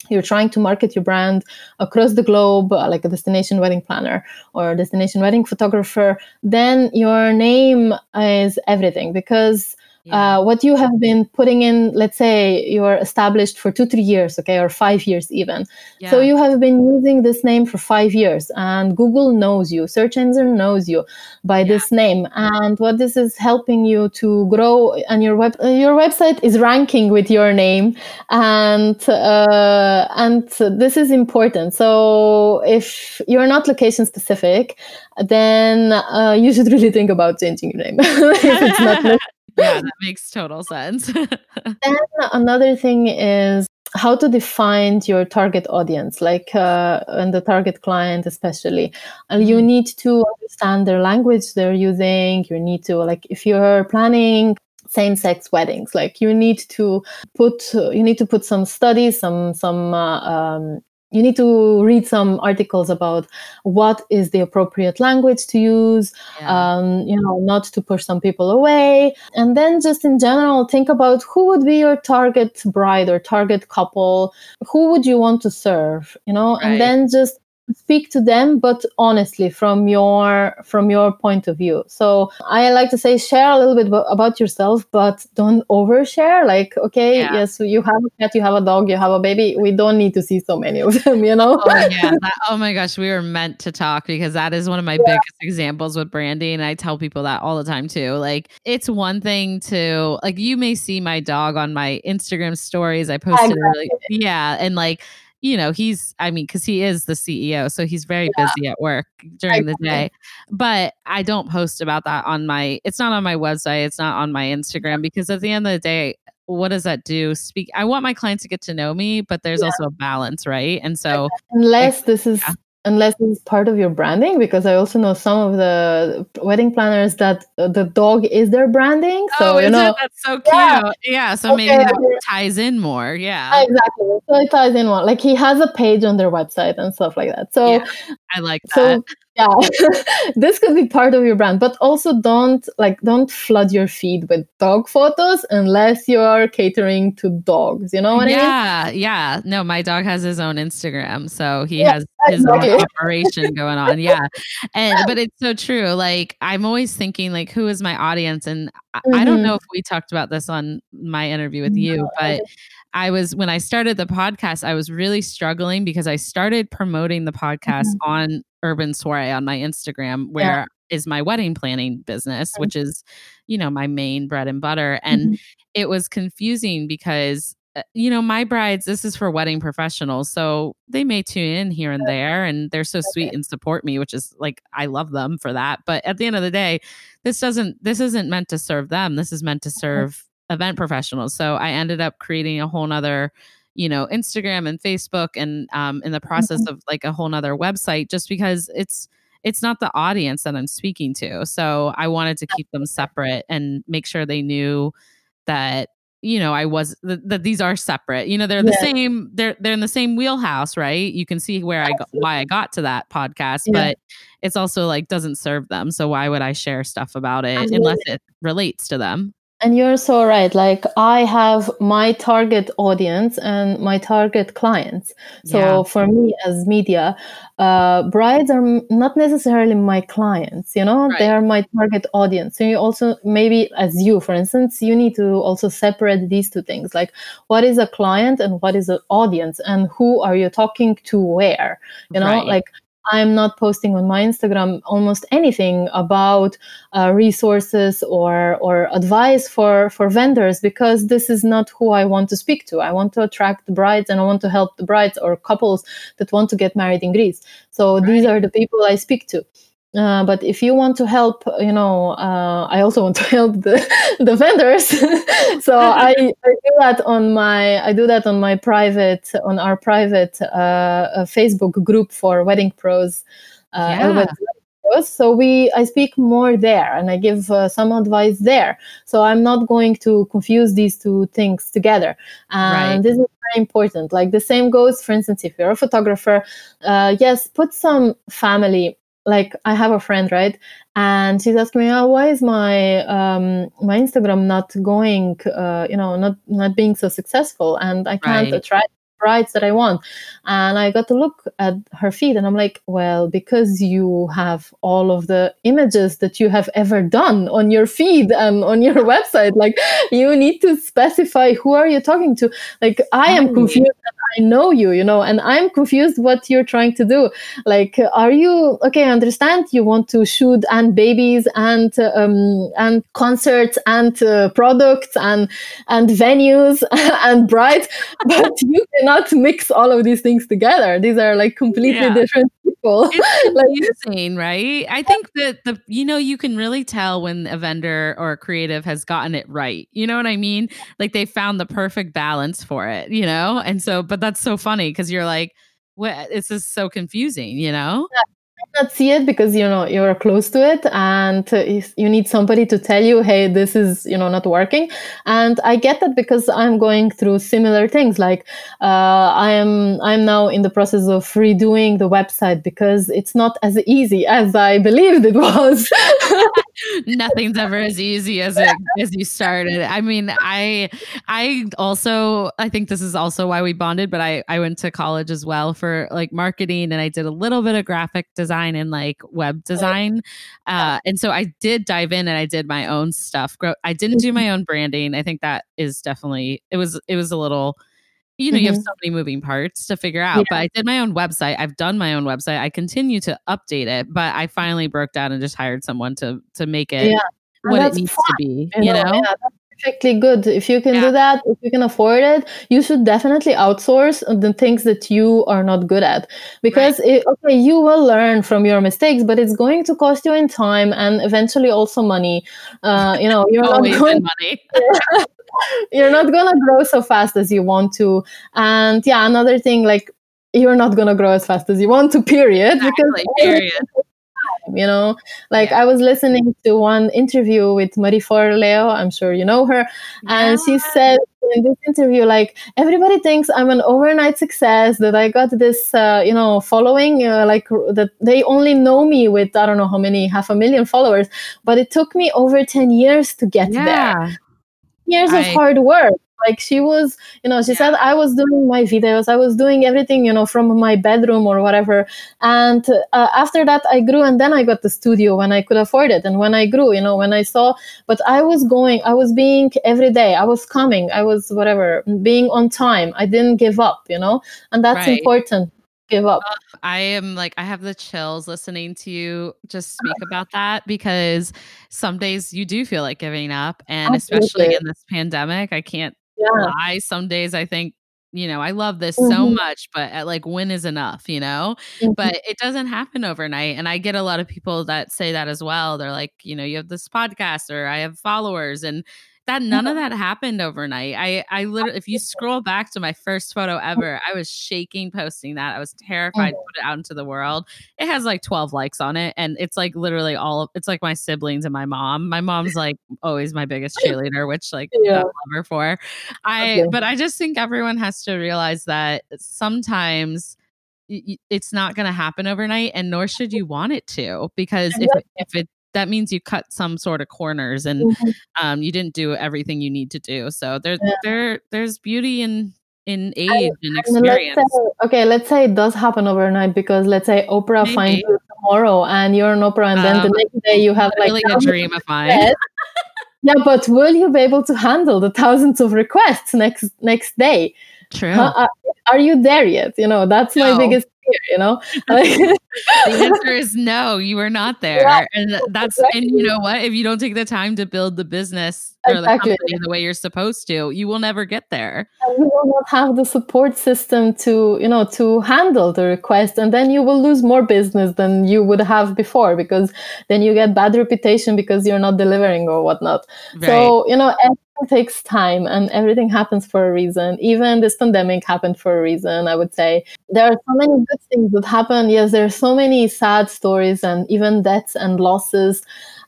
you're trying to market your brand across the globe uh, like a destination wedding planner or destination wedding photographer then your name is everything because uh, what you have been putting in let's say you're established for two three years okay or five years even. Yeah. so you have been using this name for five years and google knows you search engine knows you by this name. And what this is helping you to grow and your web uh, your website is ranking with your name. And uh, and this is important. So if you're not location specific then uh, you should really think about changing your name. If it's not yeah, that makes total sense. then another thing is how to define your target audience like uh, and the target client especially and you Mhm. need to understand their language they're using you need to like if you're planning same-sex weddings like you need to put you need to put some studies some some uh, um, you need to read some articles about what is the appropriate language to use Yeah. um, you know, not to push some people away. And then just in general, think about who would be your target bride or target couple. Who would you want to serve? You know, Right. and then just speak to them but honestly from your from your point of view so i like to say share a little bit about yourself but don't overshare like okay Yeah. yes you have a cat you have a dog you have a baby we don't need to see so many of them you know Oh yeah. That, oh my gosh, we were meant to talk because that is one of my biggest examples with branding. And I tell people that all the time too. Like it's one thing to like you may see my dog on my Instagram stories. I posted it really, yeah, and like you know he's I mean because he is the CEO, so he's very busy at work during the Exactly. day. But I don't post about that on my. It's not on my website. It's not on my Instagram because at the end of the day. What does that do? Speak. I want my clients to get to know me, but there's also a balance, right? And so, unless this is yeah. Unless it's part of your branding because i also know some of the wedding planners that uh, the dog is their branding so oh, you is know it? That's so cute. Yeah. Yeah. so Okay, maybe that ties in more. Yeah. exactly so it ties in one like he has a page on their website and stuff like that so Yeah, I like that. so yeah this could be part of your brand but also don't like don't flood your feed with dog photos unless you are catering to dogs you know what i mean yeah, yeah. No, my dog has his own Instagram, so he Yeah, has his exactly. own operation going on. Yeah, and but it's so true. Like I'm always thinking, like, who is my audience? And I, I don't know if we talked about this on my interview with you, No, but I was when I started the podcast, I was really struggling because I started promoting the podcast Mm-hmm. on Urban Soiree on my Instagram, where is my wedding planning business, which is, you know, my main bread and butter. And Mm-hmm. it was confusing because uh, you know my brides this is for wedding professionals so they may tune in here and there and they're so sweet and support me which is like i love them for that but at the end of the day this doesn't this isn't meant to serve them this is meant to serve event professionals so i ended up creating a whole nother you know instagram and facebook and um, in the process of like a whole nother website just because it's it's not the audience that i'm speaking to. So i wanted to keep them separate and make sure they knew that you know i was th- that these are separate. You know they're the Yeah. same they're they're in the same wheelhouse right? You can see where i got why i got to that podcast Yeah. but it's also like doesn't serve them. So why would i share stuff about it Absolutely. unless it relates to them And you're so right. Like I have my target audience and my target clients. So Yeah. for me as media, uh, brides are not necessarily my clients. You know, they are my target audience. So you also maybe as you, for instance, you need to also separate these two things. Like what is a client and what is an audience, and who are you talking to where? You know, Right. like. I'm not posting on my Instagram almost anything about uh, resources or or advice for for vendors because this is not who I want to speak to. I want to attract the brides and I want to help the brides or couples that want to get married in Greece. So these are the people I speak to. Uh, but if you want to help, you know, uh, I also want to help the, the vendors. so I, I do that on my I do that on my private on our private uh, uh, Facebook group for wedding pros. Uh, Yeah. So we I speak more there and I give uh, some advice there. So I'm not going to confuse these two things together. And Right. this is very important. Like the same goes, for instance, if you're a photographer, uh, yes, put some family like I have a friend, right? And she's asking me, oh, why is my um, my Instagram not going, uh, you know, not not being so successful, and I can't Right. attract brides that I want. And I got to look at her feed and I'm like, well, because you have all of the images that you have ever done on your feed and on your website, like you need to specify who are you talking to. Like I am confused I know you, you know, and I'm confused what you're trying to do. Like, are you okay? I understand you want to shoot and babies and um, and concerts and uh, products and and venues and brides, but you cannot mix all of these things together. These are like completely yeah. different people. It's like, right? I think that the you know you can really tell when a vendor or a creative has gotten it right. You know what I mean? Like they found the perfect balance for it. You know, and so but that's so funny because you're like, what? It's just so confusing. You know? Yeah not see it because you know you're close to it and you need somebody to tell you hey this is you know not working. And i get that because i'm going through similar things like uh, i am i'm now in the process of redoing the website because it's not as easy as i believed it was. Nothing's ever as easy as it as you started. I mean i i also i think this is also why we bonded but i i went to college as well for like marketing and i did a little bit of graphic design and like web design uh and so i did dive in and i did my own stuff i didn't do my mm-hmm. own branding i think that is definitely it was it was a little you know, mm-hmm. you have mm-hmm. so many moving parts to figure out. Yeah. But I did my own website. I've done my own website. I continue to update it, but I finally broke down and just hired someone to to make it yeah. what it needs fun. to be. You, you know, know? Yeah, perfectly good. If you can yeah. do that, if you can afford it, you should definitely outsource the things that you are not good at. Because right. it, okay, you will learn from your mistakes, but it's going to cost you in time and eventually also money. Uh, you know, you're not going money. you're not gonna grow so fast as you want to. And yeah, another thing, like you're not gonna grow as fast as you want to, period. Exactly, because period. You know, like yeah. I was listening to one interview with Marie Forleo. I'm sure you know her, yeah. and she said in this interview, like everybody thinks I'm an overnight success. That I got this, uh, you know, following. Uh, like that they only know me with I don't know how many half a million followers, but it took me over ten years to get yeah. there years I, of hard work like she was you know she yeah. said i was doing my videos i was doing everything you know from my bedroom or whatever and uh, after that i grew and then i got the studio when i could afford it and when i grew you know when i saw but i was going i was being every day i was coming i was whatever being on time i didn't give up you know and that's right. important give up. I am like, I have the chills listening to you just speak about that because some days you do feel like giving up. And Absolutely. especially in this pandemic, I can't yeah. lie. Some days I think, you know, I love this mm-hmm. so much, but at, like, when is enough, you know? Mm-hmm. But it doesn't happen overnight. And I get a lot of people that say that as well. They're like, you know, you have this podcast or I have followers. And that none of that happened overnight. I I literally if you scroll back to my first photo ever, I was shaking posting that. I was terrified to put it out into the world. It has like 12 likes on it and it's like literally all of, it's like my siblings and my mom. My mom's like always my biggest cheerleader, which like yeah. I love her for. I okay. but I just think everyone has to realize that sometimes it's not going to happen overnight and nor should you want it to because if if it that means you cut some sort of corners and mm-hmm. um, you didn't do everything you need to do. So there, yeah. there, there's beauty in in age I, and experience. Let's say, okay, let's say it does happen overnight because let's say Oprah Maybe. finds you tomorrow and you're an Oprah, and um, then the um, next day you have like a dream of mine. yeah, but will you be able to handle the thousands of requests next next day? True. Uh, are you there yet? You know, that's no. my biggest you know the answer is no you are not there yeah, and that's exactly. and you know what if you don't take the time to build the business or exactly. the company the way you're supposed to you will never get there and you will not have the support system to you know to handle the request and then you will lose more business than you would have before because then you get bad reputation because you're not delivering or whatnot right. so you know takes time and everything happens for a reason. Even this pandemic happened for a reason, I would say. There are so many good things that happen. Yes, there are so many sad stories and even deaths and losses.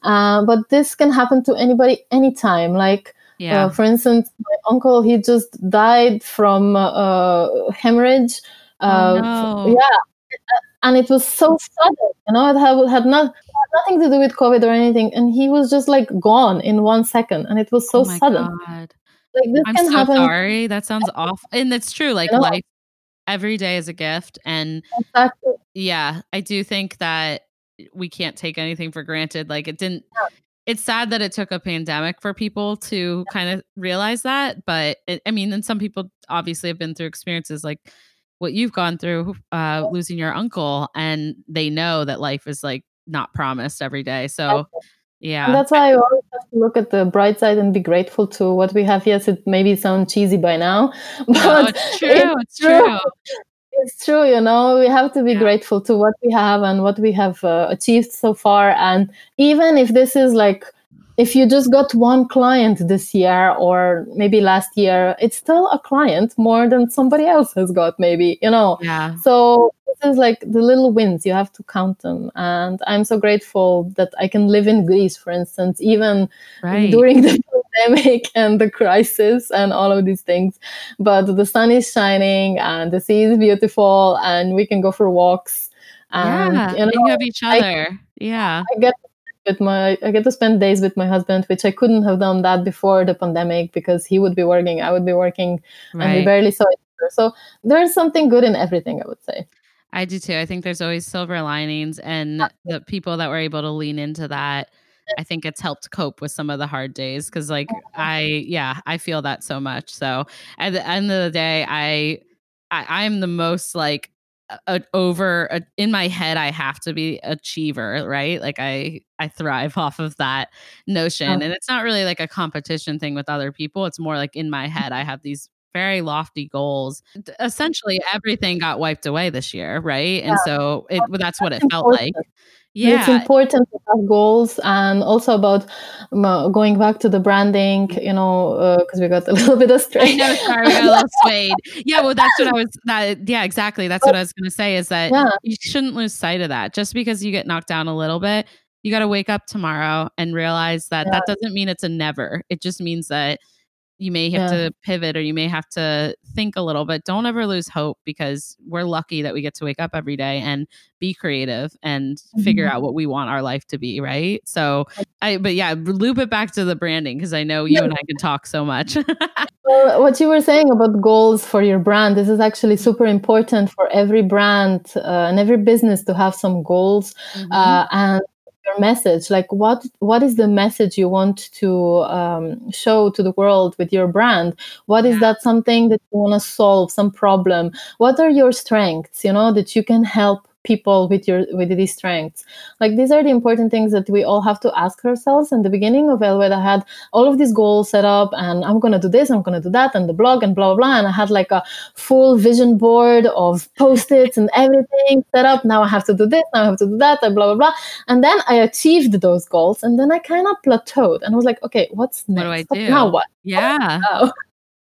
Uh, but this can happen to anybody anytime. Like, uh, yeah. Uh, for instance, my uncle, he just died from uh, hemorrhage. oh, uh, no. Yeah. And it was so sudden, you know, it had, had not nothing to do with COVID or anything. And he was just like gone in one second. And it was so oh sudden. God. Like this I'm can so happen. Sorry, that sounds awful. And that's true. Like life every day is a gift and exactly. yeah i do think that we can't take anything for granted like it didn't Yeah. it's sad that it took a pandemic for people to kind of realize that but it, i mean and some people obviously have been through experiences like what you've gone through uh losing your uncle and they know that life is like not promised every day so And yeah that's why I always have to look at the bright side and be grateful to what we have. Yes, it maybe sounds cheesy by now, but no, it's true it's, true. true It's true, you know, we have to be Yeah. grateful to what we have and what we have uh, achieved so far. And even if this is like, if you just got one client this year or maybe last year, it's still a client more than somebody else has got, maybe, you know. yeah So this is like the little wins, you have to count them. And I'm so grateful that I can live in Greece, for instance, even right during the pandemic and the crisis and all of these things. But the sun is shining and the sea is beautiful and we can go for walks. And yeah you and know, you have each I- other yeah I get with my I get to spend days with my husband, which I couldn't have done that before the pandemic because he would be working, I would be working, and we barely saw each other. So there's something good in everything, I would say. I do too. I think there's always silver linings, and the people that were able to lean into that, I think it's helped cope with some of the hard days. Because, like, I, yeah, I feel that so much. So at the end of the day, I, I I'm the most like a, over a, in my head. I have to be achiever, right? Like, I I thrive off of that notion, Oh. and it's not really like a competition thing with other people. It's more like in my head, I have these very lofty goals essentially everything got wiped away this year, right? And so it that's what it felt like. Yeah. It's important to have goals and also about um, uh, going back to the branding, you know, because we got a little bit I astray. know, sorry, we got a little swayed. Yeah, well, that's what I was. That yeah, exactly. That's what I was going to say. Is that Yeah. you shouldn't lose sight of that. Just because you get knocked down a little bit, you got to wake up tomorrow and realize that that doesn't mean it's a never. It just means that you may have Yeah. to pivot or you may have to think a little bit. Don't ever lose hope because we're lucky that we get to wake up every day and be creative and figure Mhm. out what we want our life to be, right? So I but yeah, loop it back to the branding because I know you and I can talk so much. Well, what you were saying about goals for your brand, this is actually super important for every brand uh, and every business to have some goals Mm-hmm. uh, and your message. Like, what what is the message you want to um, show to the world with your brand? What is that something that you want to solve, some problem? What are your strengths? You know that you can help people with your with these strengths. Like these are the important things that we all have to ask ourselves. In the beginning of ellwed i had all of these goals set up and i'm going to do this i'm going to do that and the blog and blah blah blah. And i had like a full vision board of post-its and everything set up. Now i have to do this now i have to do that and blah blah blah. And then i achieved those goals and then i kind of plateaued and i was like okay what's next What do I do? now what? Yeah. now?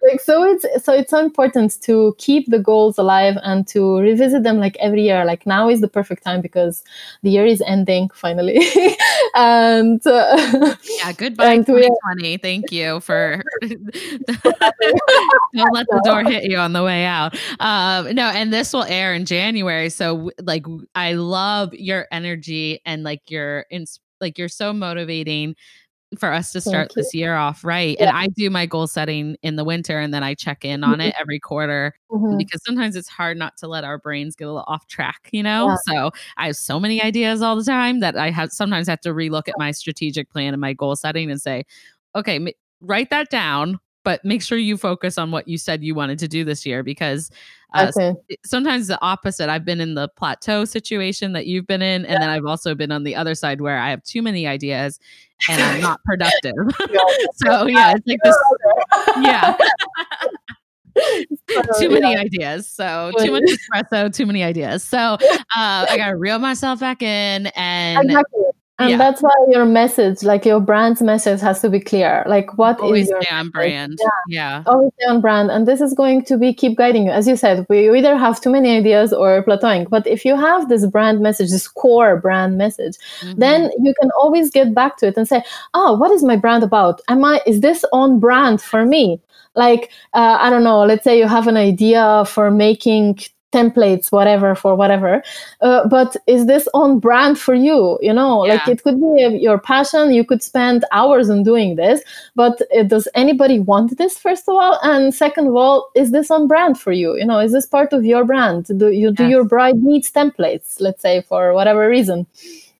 Like so it's so it's so important to keep the goals alive and to revisit them like every year like now is the perfect time because the year is ending finally and uh, Yeah, goodbye And we- 2020. Thank you for don't let the door hit you on the way out. Um, no, and this will air in January. So like i love your energy and like your ins- like you're so motivating for us to start this year off right. And I do my goal setting in the winter and then I check in on it every quarter mhm. because sometimes it's hard not to let our brains get a little off track, you know? Yeah. So I have so many ideas all the time that I have sometimes have to relook at my strategic plan and my goal setting and say, okay, m- write that down, but make sure you focus on what you said you wanted to do this year because uh, okay. sometimes the opposite. I've been in the plateau situation that you've been in, and then I've also been on the other side where I have too many ideas and I'm not productive. so yeah, it's like this. Yeah. too many ideas. So too much espresso, too many ideas. So uh, I gotta reel myself back in and exactly and yeah. that's why your message like your brand's message has to be clear like what is always your stay on brand. Yeah. Yeah. always on brand and this is going to be keep guiding you as you said we either have too many ideas or plateauing but if you have this brand message this core brand message Mhm. then you can always get back to it and say oh what is my brand about am i is this on brand for me like uh, i don't know let's say you have an idea for making templates whatever for whatever. Uh, but is this on brand for you? You know yeah. like it could be your passion. You could spend hours on doing this but uh, does anybody want this first of all? And second of all is this on brand for you? You know is this part of your brand? Do you yes. do your bride needs templates let's say for whatever reason?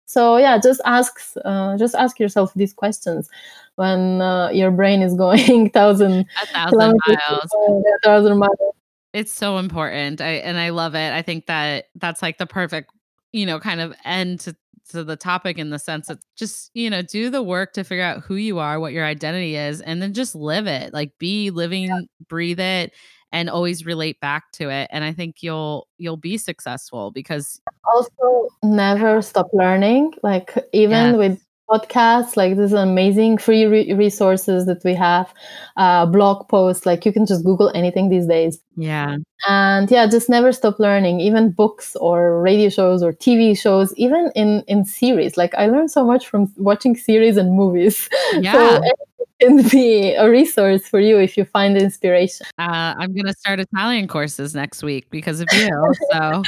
So yeah just ask uh, just ask yourself these questions when uh, your brain is going thousand a thousand miles. a thousand miles it's so important. I and I love it. I think that that's like the perfect, you know, kind of end to to the topic in the sense that just, you know, do the work to figure out who you are, what your identity is, and then just live it. Like be living, yeah. breathe it and always relate back to it and i think you'll you'll be successful because also never stop learning like even yes. with podcasts like this is amazing free re- resources that we have uh, blog posts. Like you can just google anything these days. Yeah. And yeah just never stop learning. Even books or radio shows or tv shows even in in series. Like i learned so much from watching series and movies. Yeah. so can be a resource for you if you find inspiration. Uh, i'm going to start italian courses next week because of you so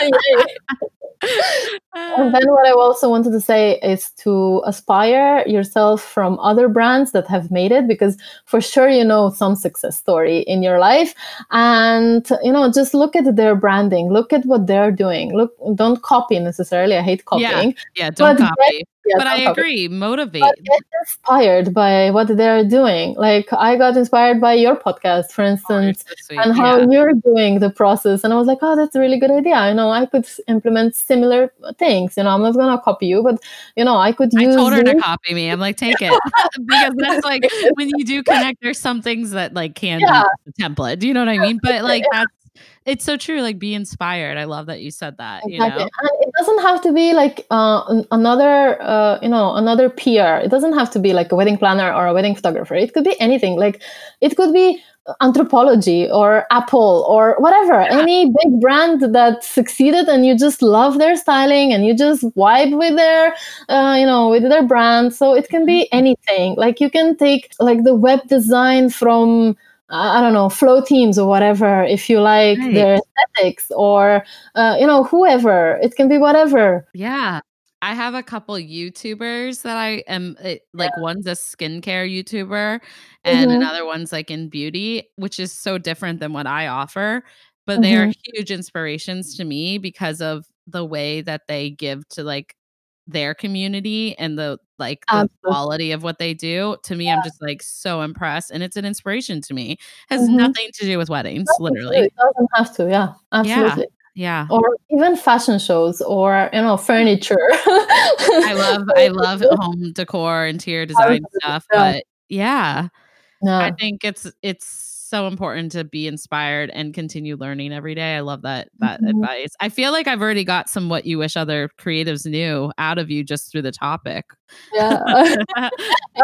and then what I also wanted to say is to aspire yourself from other brands that have made it because for sure you know some success story in your life. And you know just look at their branding look at what they're doing. Look don't copy necessarily I hate copying. Yeah, yeah don't copy but I agree. Motivate. But get inspired by what they're doing. Like I got inspired by your podcast, for oh, instance, oh, so and how yeah. you're doing the process. And I was like, oh, that's a really good idea. You know, I could implement similar things. You know, I'm not gonna copy you, but you know, I could use I told her to copy me. I'm like, take it because that's like when you do connect. There's some things that like can yeah. be the template. Do you know what I mean? But like that's it's so true. Like be inspired. I love that you said that. Exactly. You know, and it doesn't have to be like uh, another, uh, you know, another peer. It doesn't have to be like a wedding planner or a wedding photographer. It could be anything. Like it could be Anthropologie or Apple or whatever, yeah. any big brand that succeeded and you just love their styling and you just vibe with their, uh, you know, with their brand. So it can be mm-hmm. anything. Like you can take like the web design from I don't know, Flothemes or whatever, if you like right. their aesthetics or, uh, you know, whoever. It can be whatever. Yeah. I have a couple YouTubers that I am like yeah. one's a skincare YouTuber and mm-hmm. another one's like in beauty, which is so different than what I offer. But mm-hmm. they are mm-hmm. huge inspirations to me because of the way that they give to like their community and the like the Absolutely. quality of what they do to me yeah. i'm just like so impressed and it's an inspiration to me has mm-hmm. nothing to do with weddings literally it doesn't have to yeah absolutely yeah. yeah. or even fashion shows or you know furniture i love i love home decor interior design stuff but yeah no. i think it's it's so important to be inspired and continue learning every day. I love that that mm-hmm. advice. I feel like I've already got some what you wish other creatives knew out of you just through the topic. Yeah,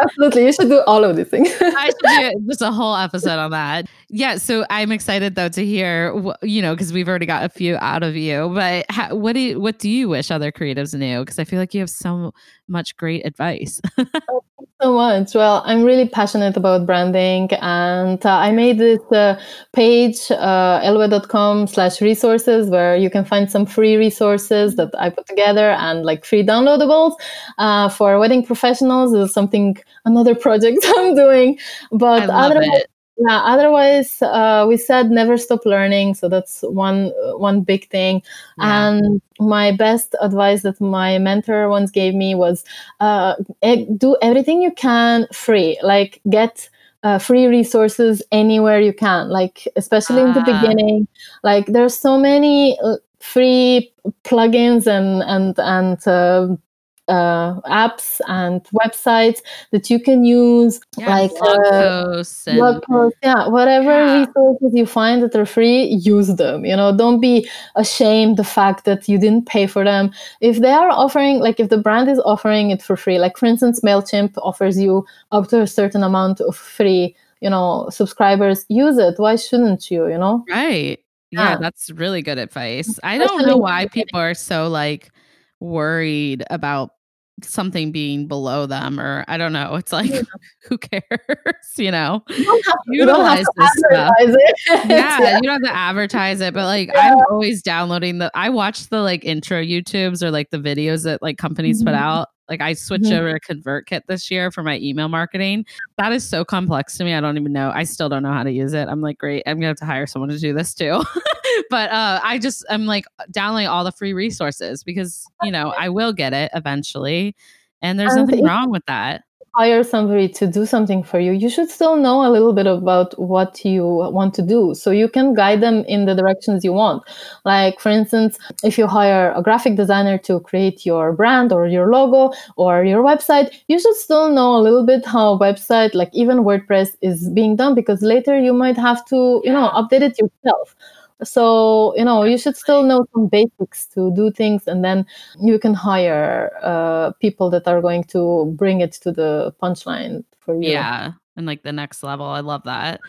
absolutely. You should do all of these things. I should do just a whole episode on that. Yeah. So I'm excited though to hear, you know, because we've already got a few out of you. But how, what do you, what do you wish other creatives knew? Because I feel like you have so much great advice. oh, so much. Well, I'm really passionate about branding, and uh, I made this uh, page, uh, ellwed.com slash resources, where you can find some free resources that I put together and like free downloadables uh, for wedding professionals. This is something another project I'm doing, but otherwise, yeah otherwise uh, we said never stop learning so that's one one big thing yeah. and my best advice that my mentor once gave me was uh, do everything you can free like get uh, free resources anywhere you can like especially ah. in the ah. beginning like there's so many uh, free plugins and and and uh, apps and websites that you can use, yeah, like blog uh, posts, and- blog posts, yeah, whatever yeah. resources you find that are free, use them. You know, don't be ashamed the fact that you didn't pay for them. If they are offering, like, if the brand is offering it for free, like for instance, Mailchimp offers you up to a certain amount of free, you know, subscribers, use it. Why shouldn't you? You know, right? Yeah, yeah. that's really good advice. I don't know why people are so like worried about something being below them or I don't know. It's like yeah. who cares, you know? You don't Utilize this stuff. yeah, yeah, you don't have to advertise it, but like yeah. I'm always downloading the I watch the like intro YouTubes or like the videos that like companies mm-hmm. put out. Like I switched mm-hmm. over to ConvertKit this year for my email marketing. That is so complex to me. I don't even know. I still don't know how to use it. I'm like, great, I'm gonna have to hire someone to do this too. but uh, I just I'm like downloading all the free resources because you know I will get it eventually, and there's and nothing wrong with that. Hire somebody to do something for you. You should still know a little bit about what you want to do, so you can guide them in the directions you want. Like for instance, if you hire a graphic designer to create your brand or your logo or your website, you should still know a little bit how a website, like even WordPress, is being done because later you might have to, you know, update it yourself so you know you should still know some basics to do things and then you can hire uh, people that are going to bring it to the punchline for you yeah and like the next level i love that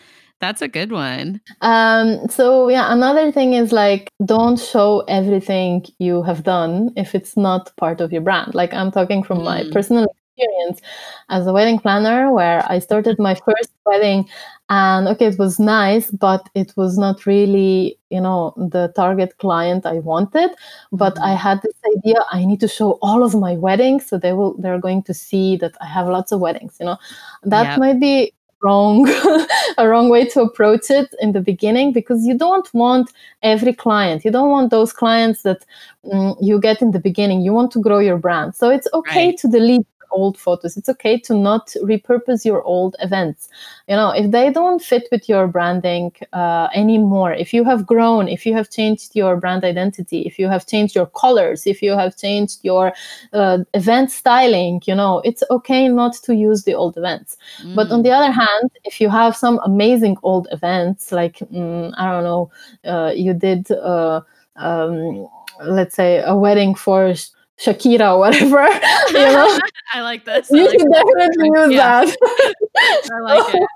that's a good one. Um, so yeah, another thing is like don't show everything you have done if it's not part of your brand. Like I'm talking from mm. my personal experience as a wedding planner where I started my first wedding and okay it was nice but it was not really you know the target client i wanted but mm-hmm. i had this idea i need to show all of my weddings so they will they're going to see that i have lots of weddings you know that yep. might be wrong a wrong way to approach it in the beginning because you don't want every client you don't want those clients that mm, you get in the beginning you want to grow your brand so it's okay right. to delete old photos. It's okay to not repurpose your old events. You know, if they don't fit with your branding uh, anymore, if you have grown, if you have changed your brand identity, if you have changed your colors, if you have changed your uh, event styling, you know, it's okay not to use the old events. Mm. But on the other hand, if you have some amazing old events, like, mm, I don't know, uh, you did, uh, um, let's say, a wedding for Shakira or whatever. You know? I like this. You like should definitely use yeah. that. I like it.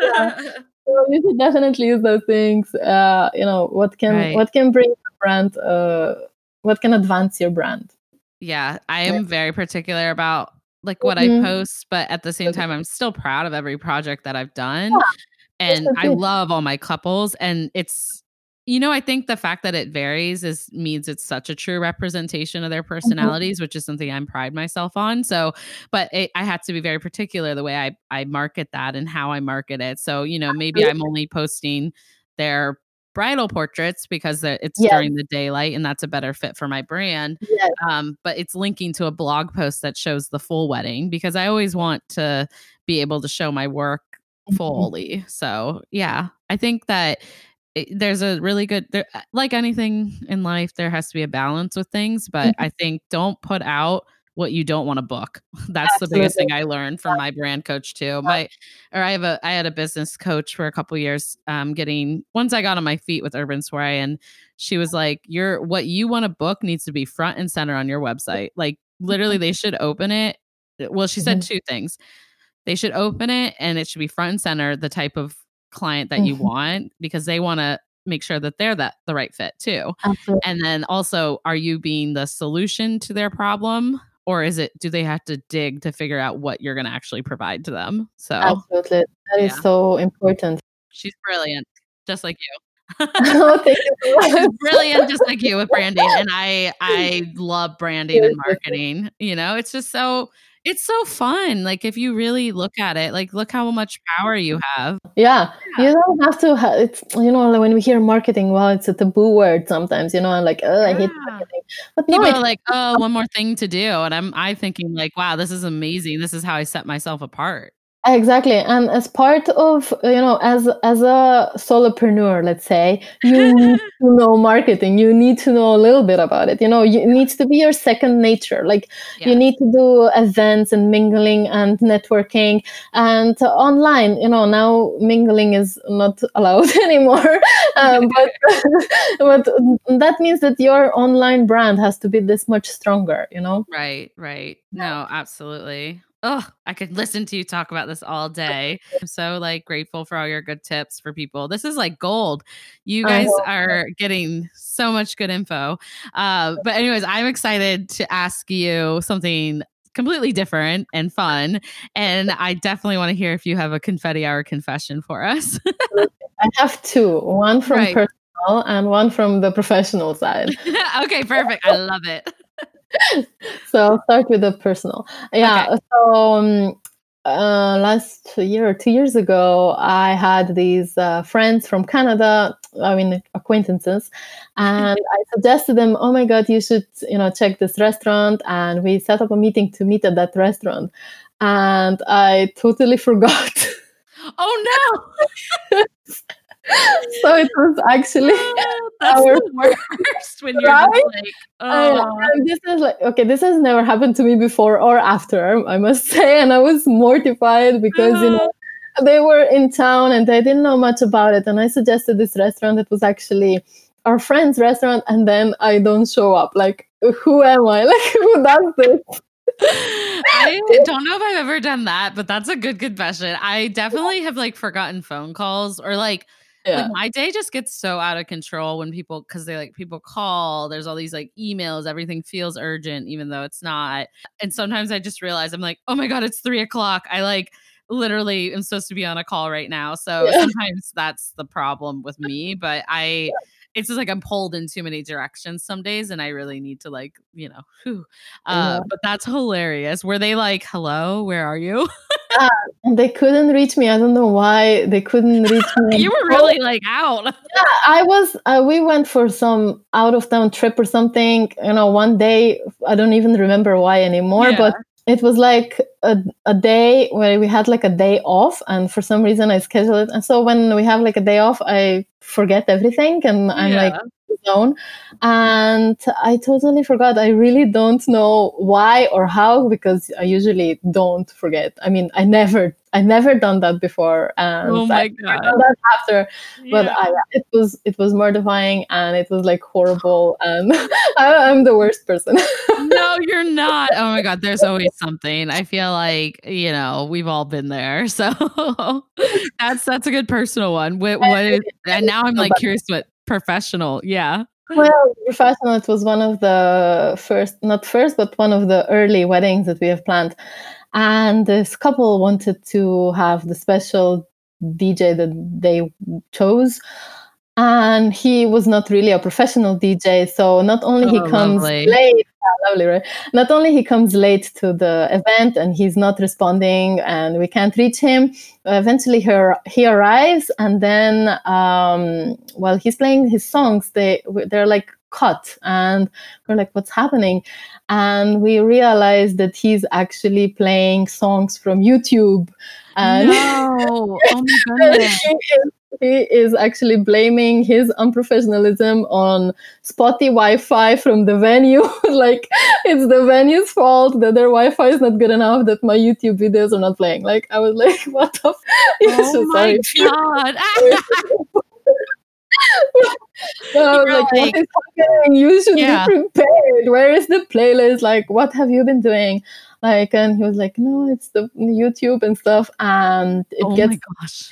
yeah. So you should definitely use those things. Uh, you know what can right. what can bring your brand. Uh, what can advance your brand. Yeah, I am very particular about like what mm-hmm. I post, but at the same time, I'm still proud of every project that I've done. Yeah, and I love all my couples, and it's you know, I think the fact that it varies is means it's such a true representation of their mm-hmm. personalities, mm-hmm. which is something I'm pride myself on. So, but it, I had to be very particular the way I I market that and how I market it. So, you know, maybe I'm only posting their bridal portraits because it's yes. during the daylight and that's a better fit for my brand. Yes. Um, but it's linking to a blog post that shows the full wedding because I always want to be able to show my work mm-hmm. fully. So, yeah, I think that there's a really good there, uh, like anything in life there has to be a balance with things but mm-hmm. i think don't put out what you don't want to book. That's Absolutely. the biggest thing i learned from my brand coach too. My or i have a i had a business coach for a couple years um getting once i got on my feet with urban soiree and she was like your what you want to book needs to be front and center on your website. Like literally they should open it well she said mm-hmm. two things. They should open it and it should be front and center the type of client that you mm-hmm. want because they want to make sure that they're that the right fit too. Absolutely. And then also are you being the solution to their problem or is it do they have to dig to figure out what you're going to actually provide to them? So Absolutely. That yeah. is so important. She's brilliant, just like you. oh, you. brilliant just like you with branding and i i love branding and marketing you know it's just so it's so fun. Like if you really look at it, like look how much power you mm-hmm. have. Yeah, yeah. you don't have to. Ha- it's you know like when we hear marketing, well, it's a taboo word sometimes. You know, I'm like, oh, yeah. I hate marketing. But people no, are like, oh, one more thing to do, and I'm I thinking like, wow, this is amazing. This is how I set myself apart. Exactly, and as part of you know, as as a solopreneur, let's say, you need to know marketing. You need to know a little bit about it. You know, it needs to be your second nature. Like yeah. you need to do events and mingling and networking and uh, online. You know, now mingling is not allowed anymore, um, but but that means that your online brand has to be this much stronger. You know, right, right. No, absolutely oh, I could listen to you talk about this all day. I'm so like grateful for all your good tips for people. This is like gold. You guys are getting so much good info. Uh, but anyways, I'm excited to ask you something completely different and fun. And I definitely want to hear if you have a confetti hour confession for us. I have two one from right. personal and one from the professional side. okay, perfect. I love it. so I'll start with the personal. Yeah. Okay. So um, uh, last year or two years ago, I had these uh, friends from Canada, I mean acquaintances, and I suggested them, "Oh my God, you should, you know, check this restaurant." And we set up a meeting to meet at that restaurant, and I totally forgot. Oh no! so it was actually oh, that's our the worst when you're right? like oh. this is like okay this has never happened to me before or after i must say and i was mortified because you know ah. they were in town and they didn't know much about it and i suggested this restaurant that was actually our friend's restaurant and then i don't show up like who am i like who does this I don't know if I've ever done that, but that's a good confession. I definitely have like forgotten phone calls or like yeah. like my day just gets so out of control when people because they like people call there's all these like emails everything feels urgent even though it's not and sometimes i just realize i'm like oh my god it's three o'clock i like literally am supposed to be on a call right now so yeah. sometimes that's the problem with me but i yeah it's just like I'm pulled in too many directions some days, and I really need to like, you know, whew. Uh, yeah. but that's hilarious. Were they like, "Hello, where are you?" uh, they couldn't reach me. I don't know why they couldn't reach me. you were really like out. yeah, I was. Uh, we went for some out of town trip or something. You know, one day I don't even remember why anymore, yeah. but it was like a, a day where we had like a day off and for some reason i scheduled it and so when we have like a day off i forget everything and i'm yeah. like zone and i totally forgot i really don't know why or how because i usually don't forget i mean i never I never done that before, and oh my I god, done that after. But yeah. I, it was it was mortifying, and it was like horrible, and I, am the worst person. no, you're not. Oh my god, there's always something. I feel like you know we've all been there, so that's that's a good personal one. What, what is, and now I'm like curious what professional, yeah. Well, professional. It was one of the first, not first, but one of the early weddings that we have planned and this couple wanted to have the special DJ that they chose. And he was not really a professional DJ, so not only oh, he comes lovely. late, lovely, right? Not only he comes late to the event and he's not responding, and we can't reach him. Eventually, her he arrives, and then um, while he's playing his songs, they they're like cut and we're like what's happening and we realized that he's actually playing songs from youtube and no. oh my goodness. He, is, actually blaming his unprofessionalism on spotty wi-fi from the venue like it's the venue's fault that their wi-fi is not good enough that my youtube videos are not playing like i was like what the f- oh my god so like, like, what is happening? You should yeah. be prepared. Where is the playlist? Like, what have you been doing? Like, and he was like, no, it's the YouTube and stuff, and it oh gets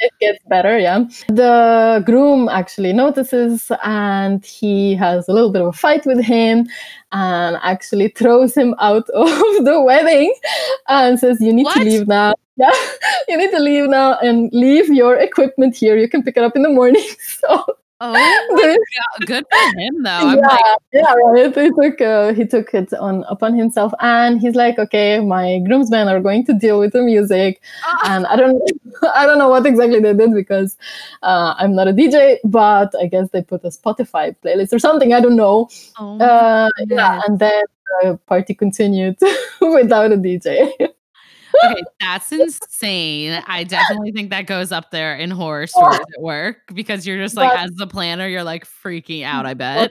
it gets better. Yeah, the groom actually notices, and he has a little bit of a fight with him, and actually throws him out of the wedding, and says, "You need what? to leave now." Yeah, you need to leave now and leave your equipment here. You can pick it up in the morning. So Oh good for him though. I'm yeah, like, yeah, right. He took uh, he took it on upon himself, and he's like, okay, my groomsmen are going to deal with the music, oh. and I don't I don't know what exactly they did because uh, I'm not a DJ, but I guess they put a Spotify playlist or something. I don't know. Oh uh, yeah, and then the party continued without a DJ okay, that's insane. I definitely think that goes up there in horror stories at work because you're just like, but, as the planner, you're like freaking out. I bet.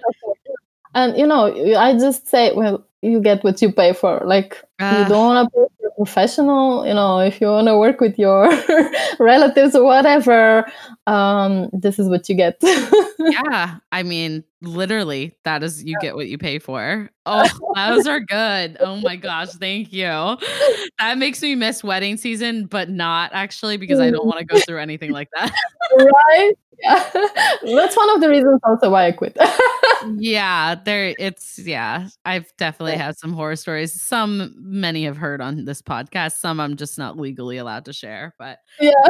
And you know, I just say, well, you get what you pay for. Like, uh, you don't want to pay professional. You know, if you want to work with your relatives or whatever, um, this is what you get. yeah, I mean, literally that is you get what you pay for. Oh those are good. Oh my gosh thank you. That makes me miss wedding season but not actually because i don't want to go through anything like that. Right yeah that's one of the reasons also why i quit yeah, there it's yeah. I've definitely had some horror stories. Some many have heard on this podcast. Some I'm just not legally allowed to share, but yeah.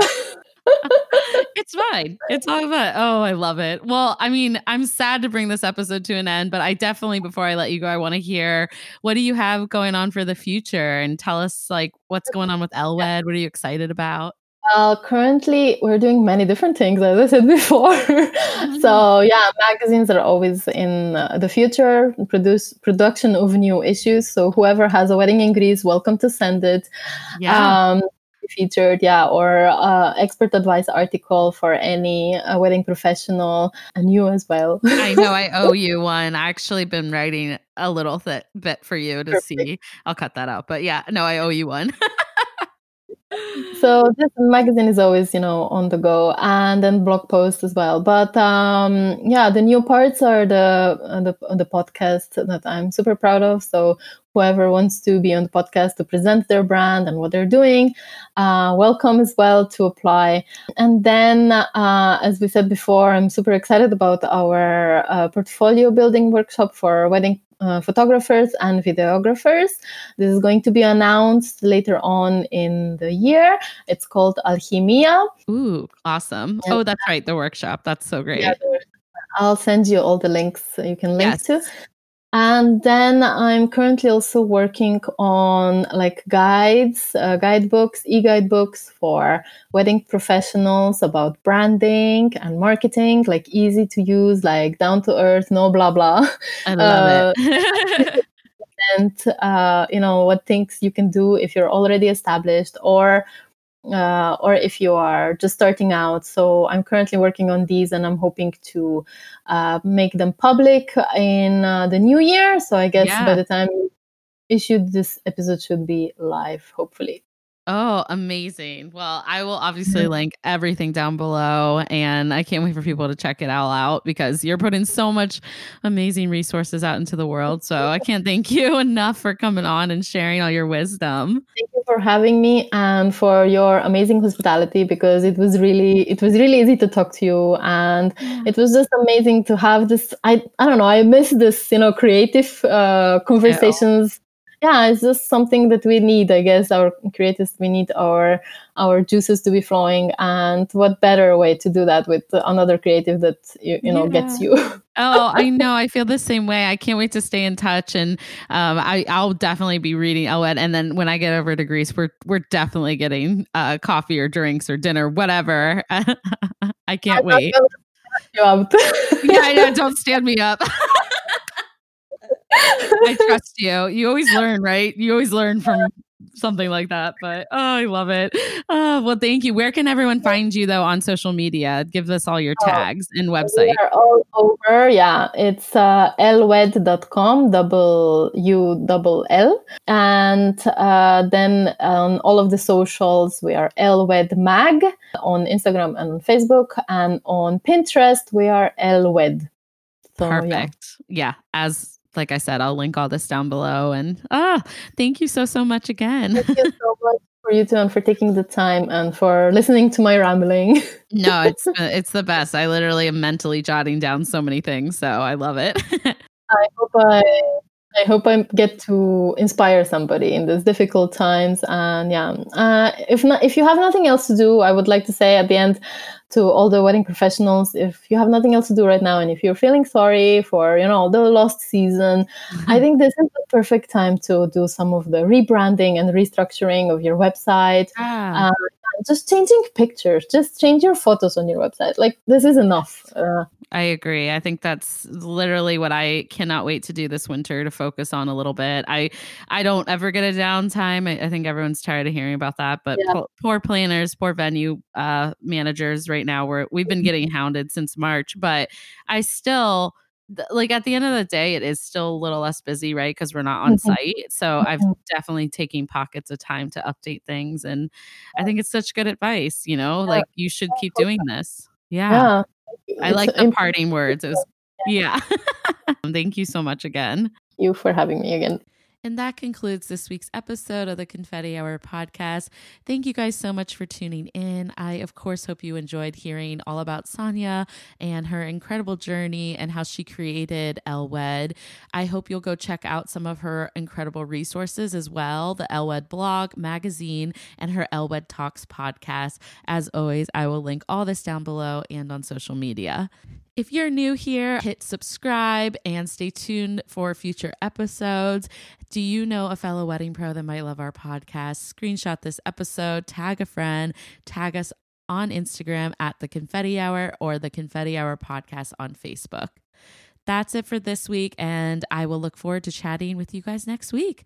it's fine. It's all about. Oh, I love it. Well, I mean, I'm sad to bring this episode to an end, but I definitely, before I let you go, I want to hear what do you have going on for the future and tell us like what's going on with Ellwed. What are you excited about? Well, currently we're doing many different things, as I said before. Mm-hmm. so yeah, magazines are always in uh, the future. Produce production of new issues. So whoever has a wedding in Greece, welcome to send it. Yeah. Um, featured, yeah, or uh, expert advice article for any uh, wedding professional, and you as well. I know I owe you one. I actually been writing a little th- bit for you to Perfect. see. I'll cut that out, but yeah, no, I owe you one. so this magazine is always you know on the go and then blog posts as well. But um yeah the new parts are the uh, the, the podcast that i'm super proud of. So whoever wants to be on the podcast to present their brand and what they're doing uh, welcome as well to apply. And then uh, as we said before i'm super excited about our uh, portfolio building workshop for wedding uh, photographers and videographers. This is going to be announced later on in the year. It's called Alchemia. Ooh, awesome. And oh, that's right, the workshop. That's so great. Yeah, I'll send you all the links you can link yes. to. And then I'm currently also working on like guides, uh, guidebooks, e-guidebooks for wedding professionals about branding and marketing, like easy to use, like down to earth, no blah blah. I love uh, it. and uh, you know what things you can do if you're already established or uh, or if you are just starting out. So I'm currently working on these and I'm hoping to uh, make them public in uh, the new year. So I guess yeah. by the time issued this episode should be live, hopefully. Oh, amazing. Well, I will obviously link everything down below and I can't wait for people to check it all out because you're putting so much amazing resources out into the world. So I can't thank you enough for coming on and sharing all your wisdom. Thank you for having me and for your amazing hospitality because it was really it was really easy to talk to you and it was just amazing to have this I I don't know, I miss this, you know, creative uh, conversations yeah it's just something that we need i guess our creators we need our our juices to be flowing and what better way to do that with another creative that you, you know yeah. gets you? Oh i know i feel the same way i can't wait to stay in touch and um, I, i'll definitely be reading Ellwed and then when i get over to greece we're we're definitely getting uh, coffee or drinks or dinner whatever. I can't I, wait. yeah i know don't stand me up I trust you. You always learn, right? You always learn from something like that. But oh, I love it. Oh, well, thank you. Where can everyone find you though on social media? Give us all your oh, tags oh, and website. We're all over. Yeah, it's uh, ellwed.com, double U double L, and uh, then on all of the socials we are Ellwed Mag on Instagram and Facebook, and on Pinterest we are Ellwed. So, Perfect. Yeah. yeah, as like I said, I'll link all this down below. And ah, thank you so so much again. Thank you so much for you too, and for taking the time and for listening to my rambling. no, it's it's the best. I literally am mentally jotting down so many things, so I love it. I hope I I hope I get to inspire somebody in these difficult times. And yeah, uh, if not, if you have nothing else to do, I would like to say at the end, to all the wedding professionals if you have nothing else to do right now and if you're feeling sorry for you know the lost season mm-hmm. i think this is the perfect time to do some of the rebranding and restructuring of your website ah. uh, just changing pictures just change your photos on your website like this is enough uh, I agree. I think that's literally what I cannot wait to do this winter to focus on a little bit. I I don't ever get a downtime. I, I think everyone's tired of hearing about that, but yeah. po- poor planners, poor venue uh, managers right now. We're we've been getting hounded since March, but I still like at the end of the day it is still a little less busy right because we're not on mm-hmm. site so mm-hmm. i've definitely taking pockets of time to update things and i think it's such good advice you know yeah. like you should keep doing this yeah, yeah. I like the parting words. It was, yeah. Thank you so much again. You for having me again. And that concludes this week's episode of the Confetti Hour podcast. Thank you guys so much for tuning in. I, of course, hope you enjoyed hearing all about Sanya and her incredible journey and how she created Ellwed. I hope you'll go check out some of her incredible resources as well the Ellwed blog, magazine, and her Ellwed Talks podcast. As always, I will link all this down below and on social media. If you're new here, hit subscribe and stay tuned for future episodes. Do you know a fellow wedding pro that might love our podcast? Screenshot this episode, tag a friend, tag us on Instagram at the Confetti Hour or the Confetti Hour podcast on Facebook. That's it for this week, and I will look forward to chatting with you guys next week.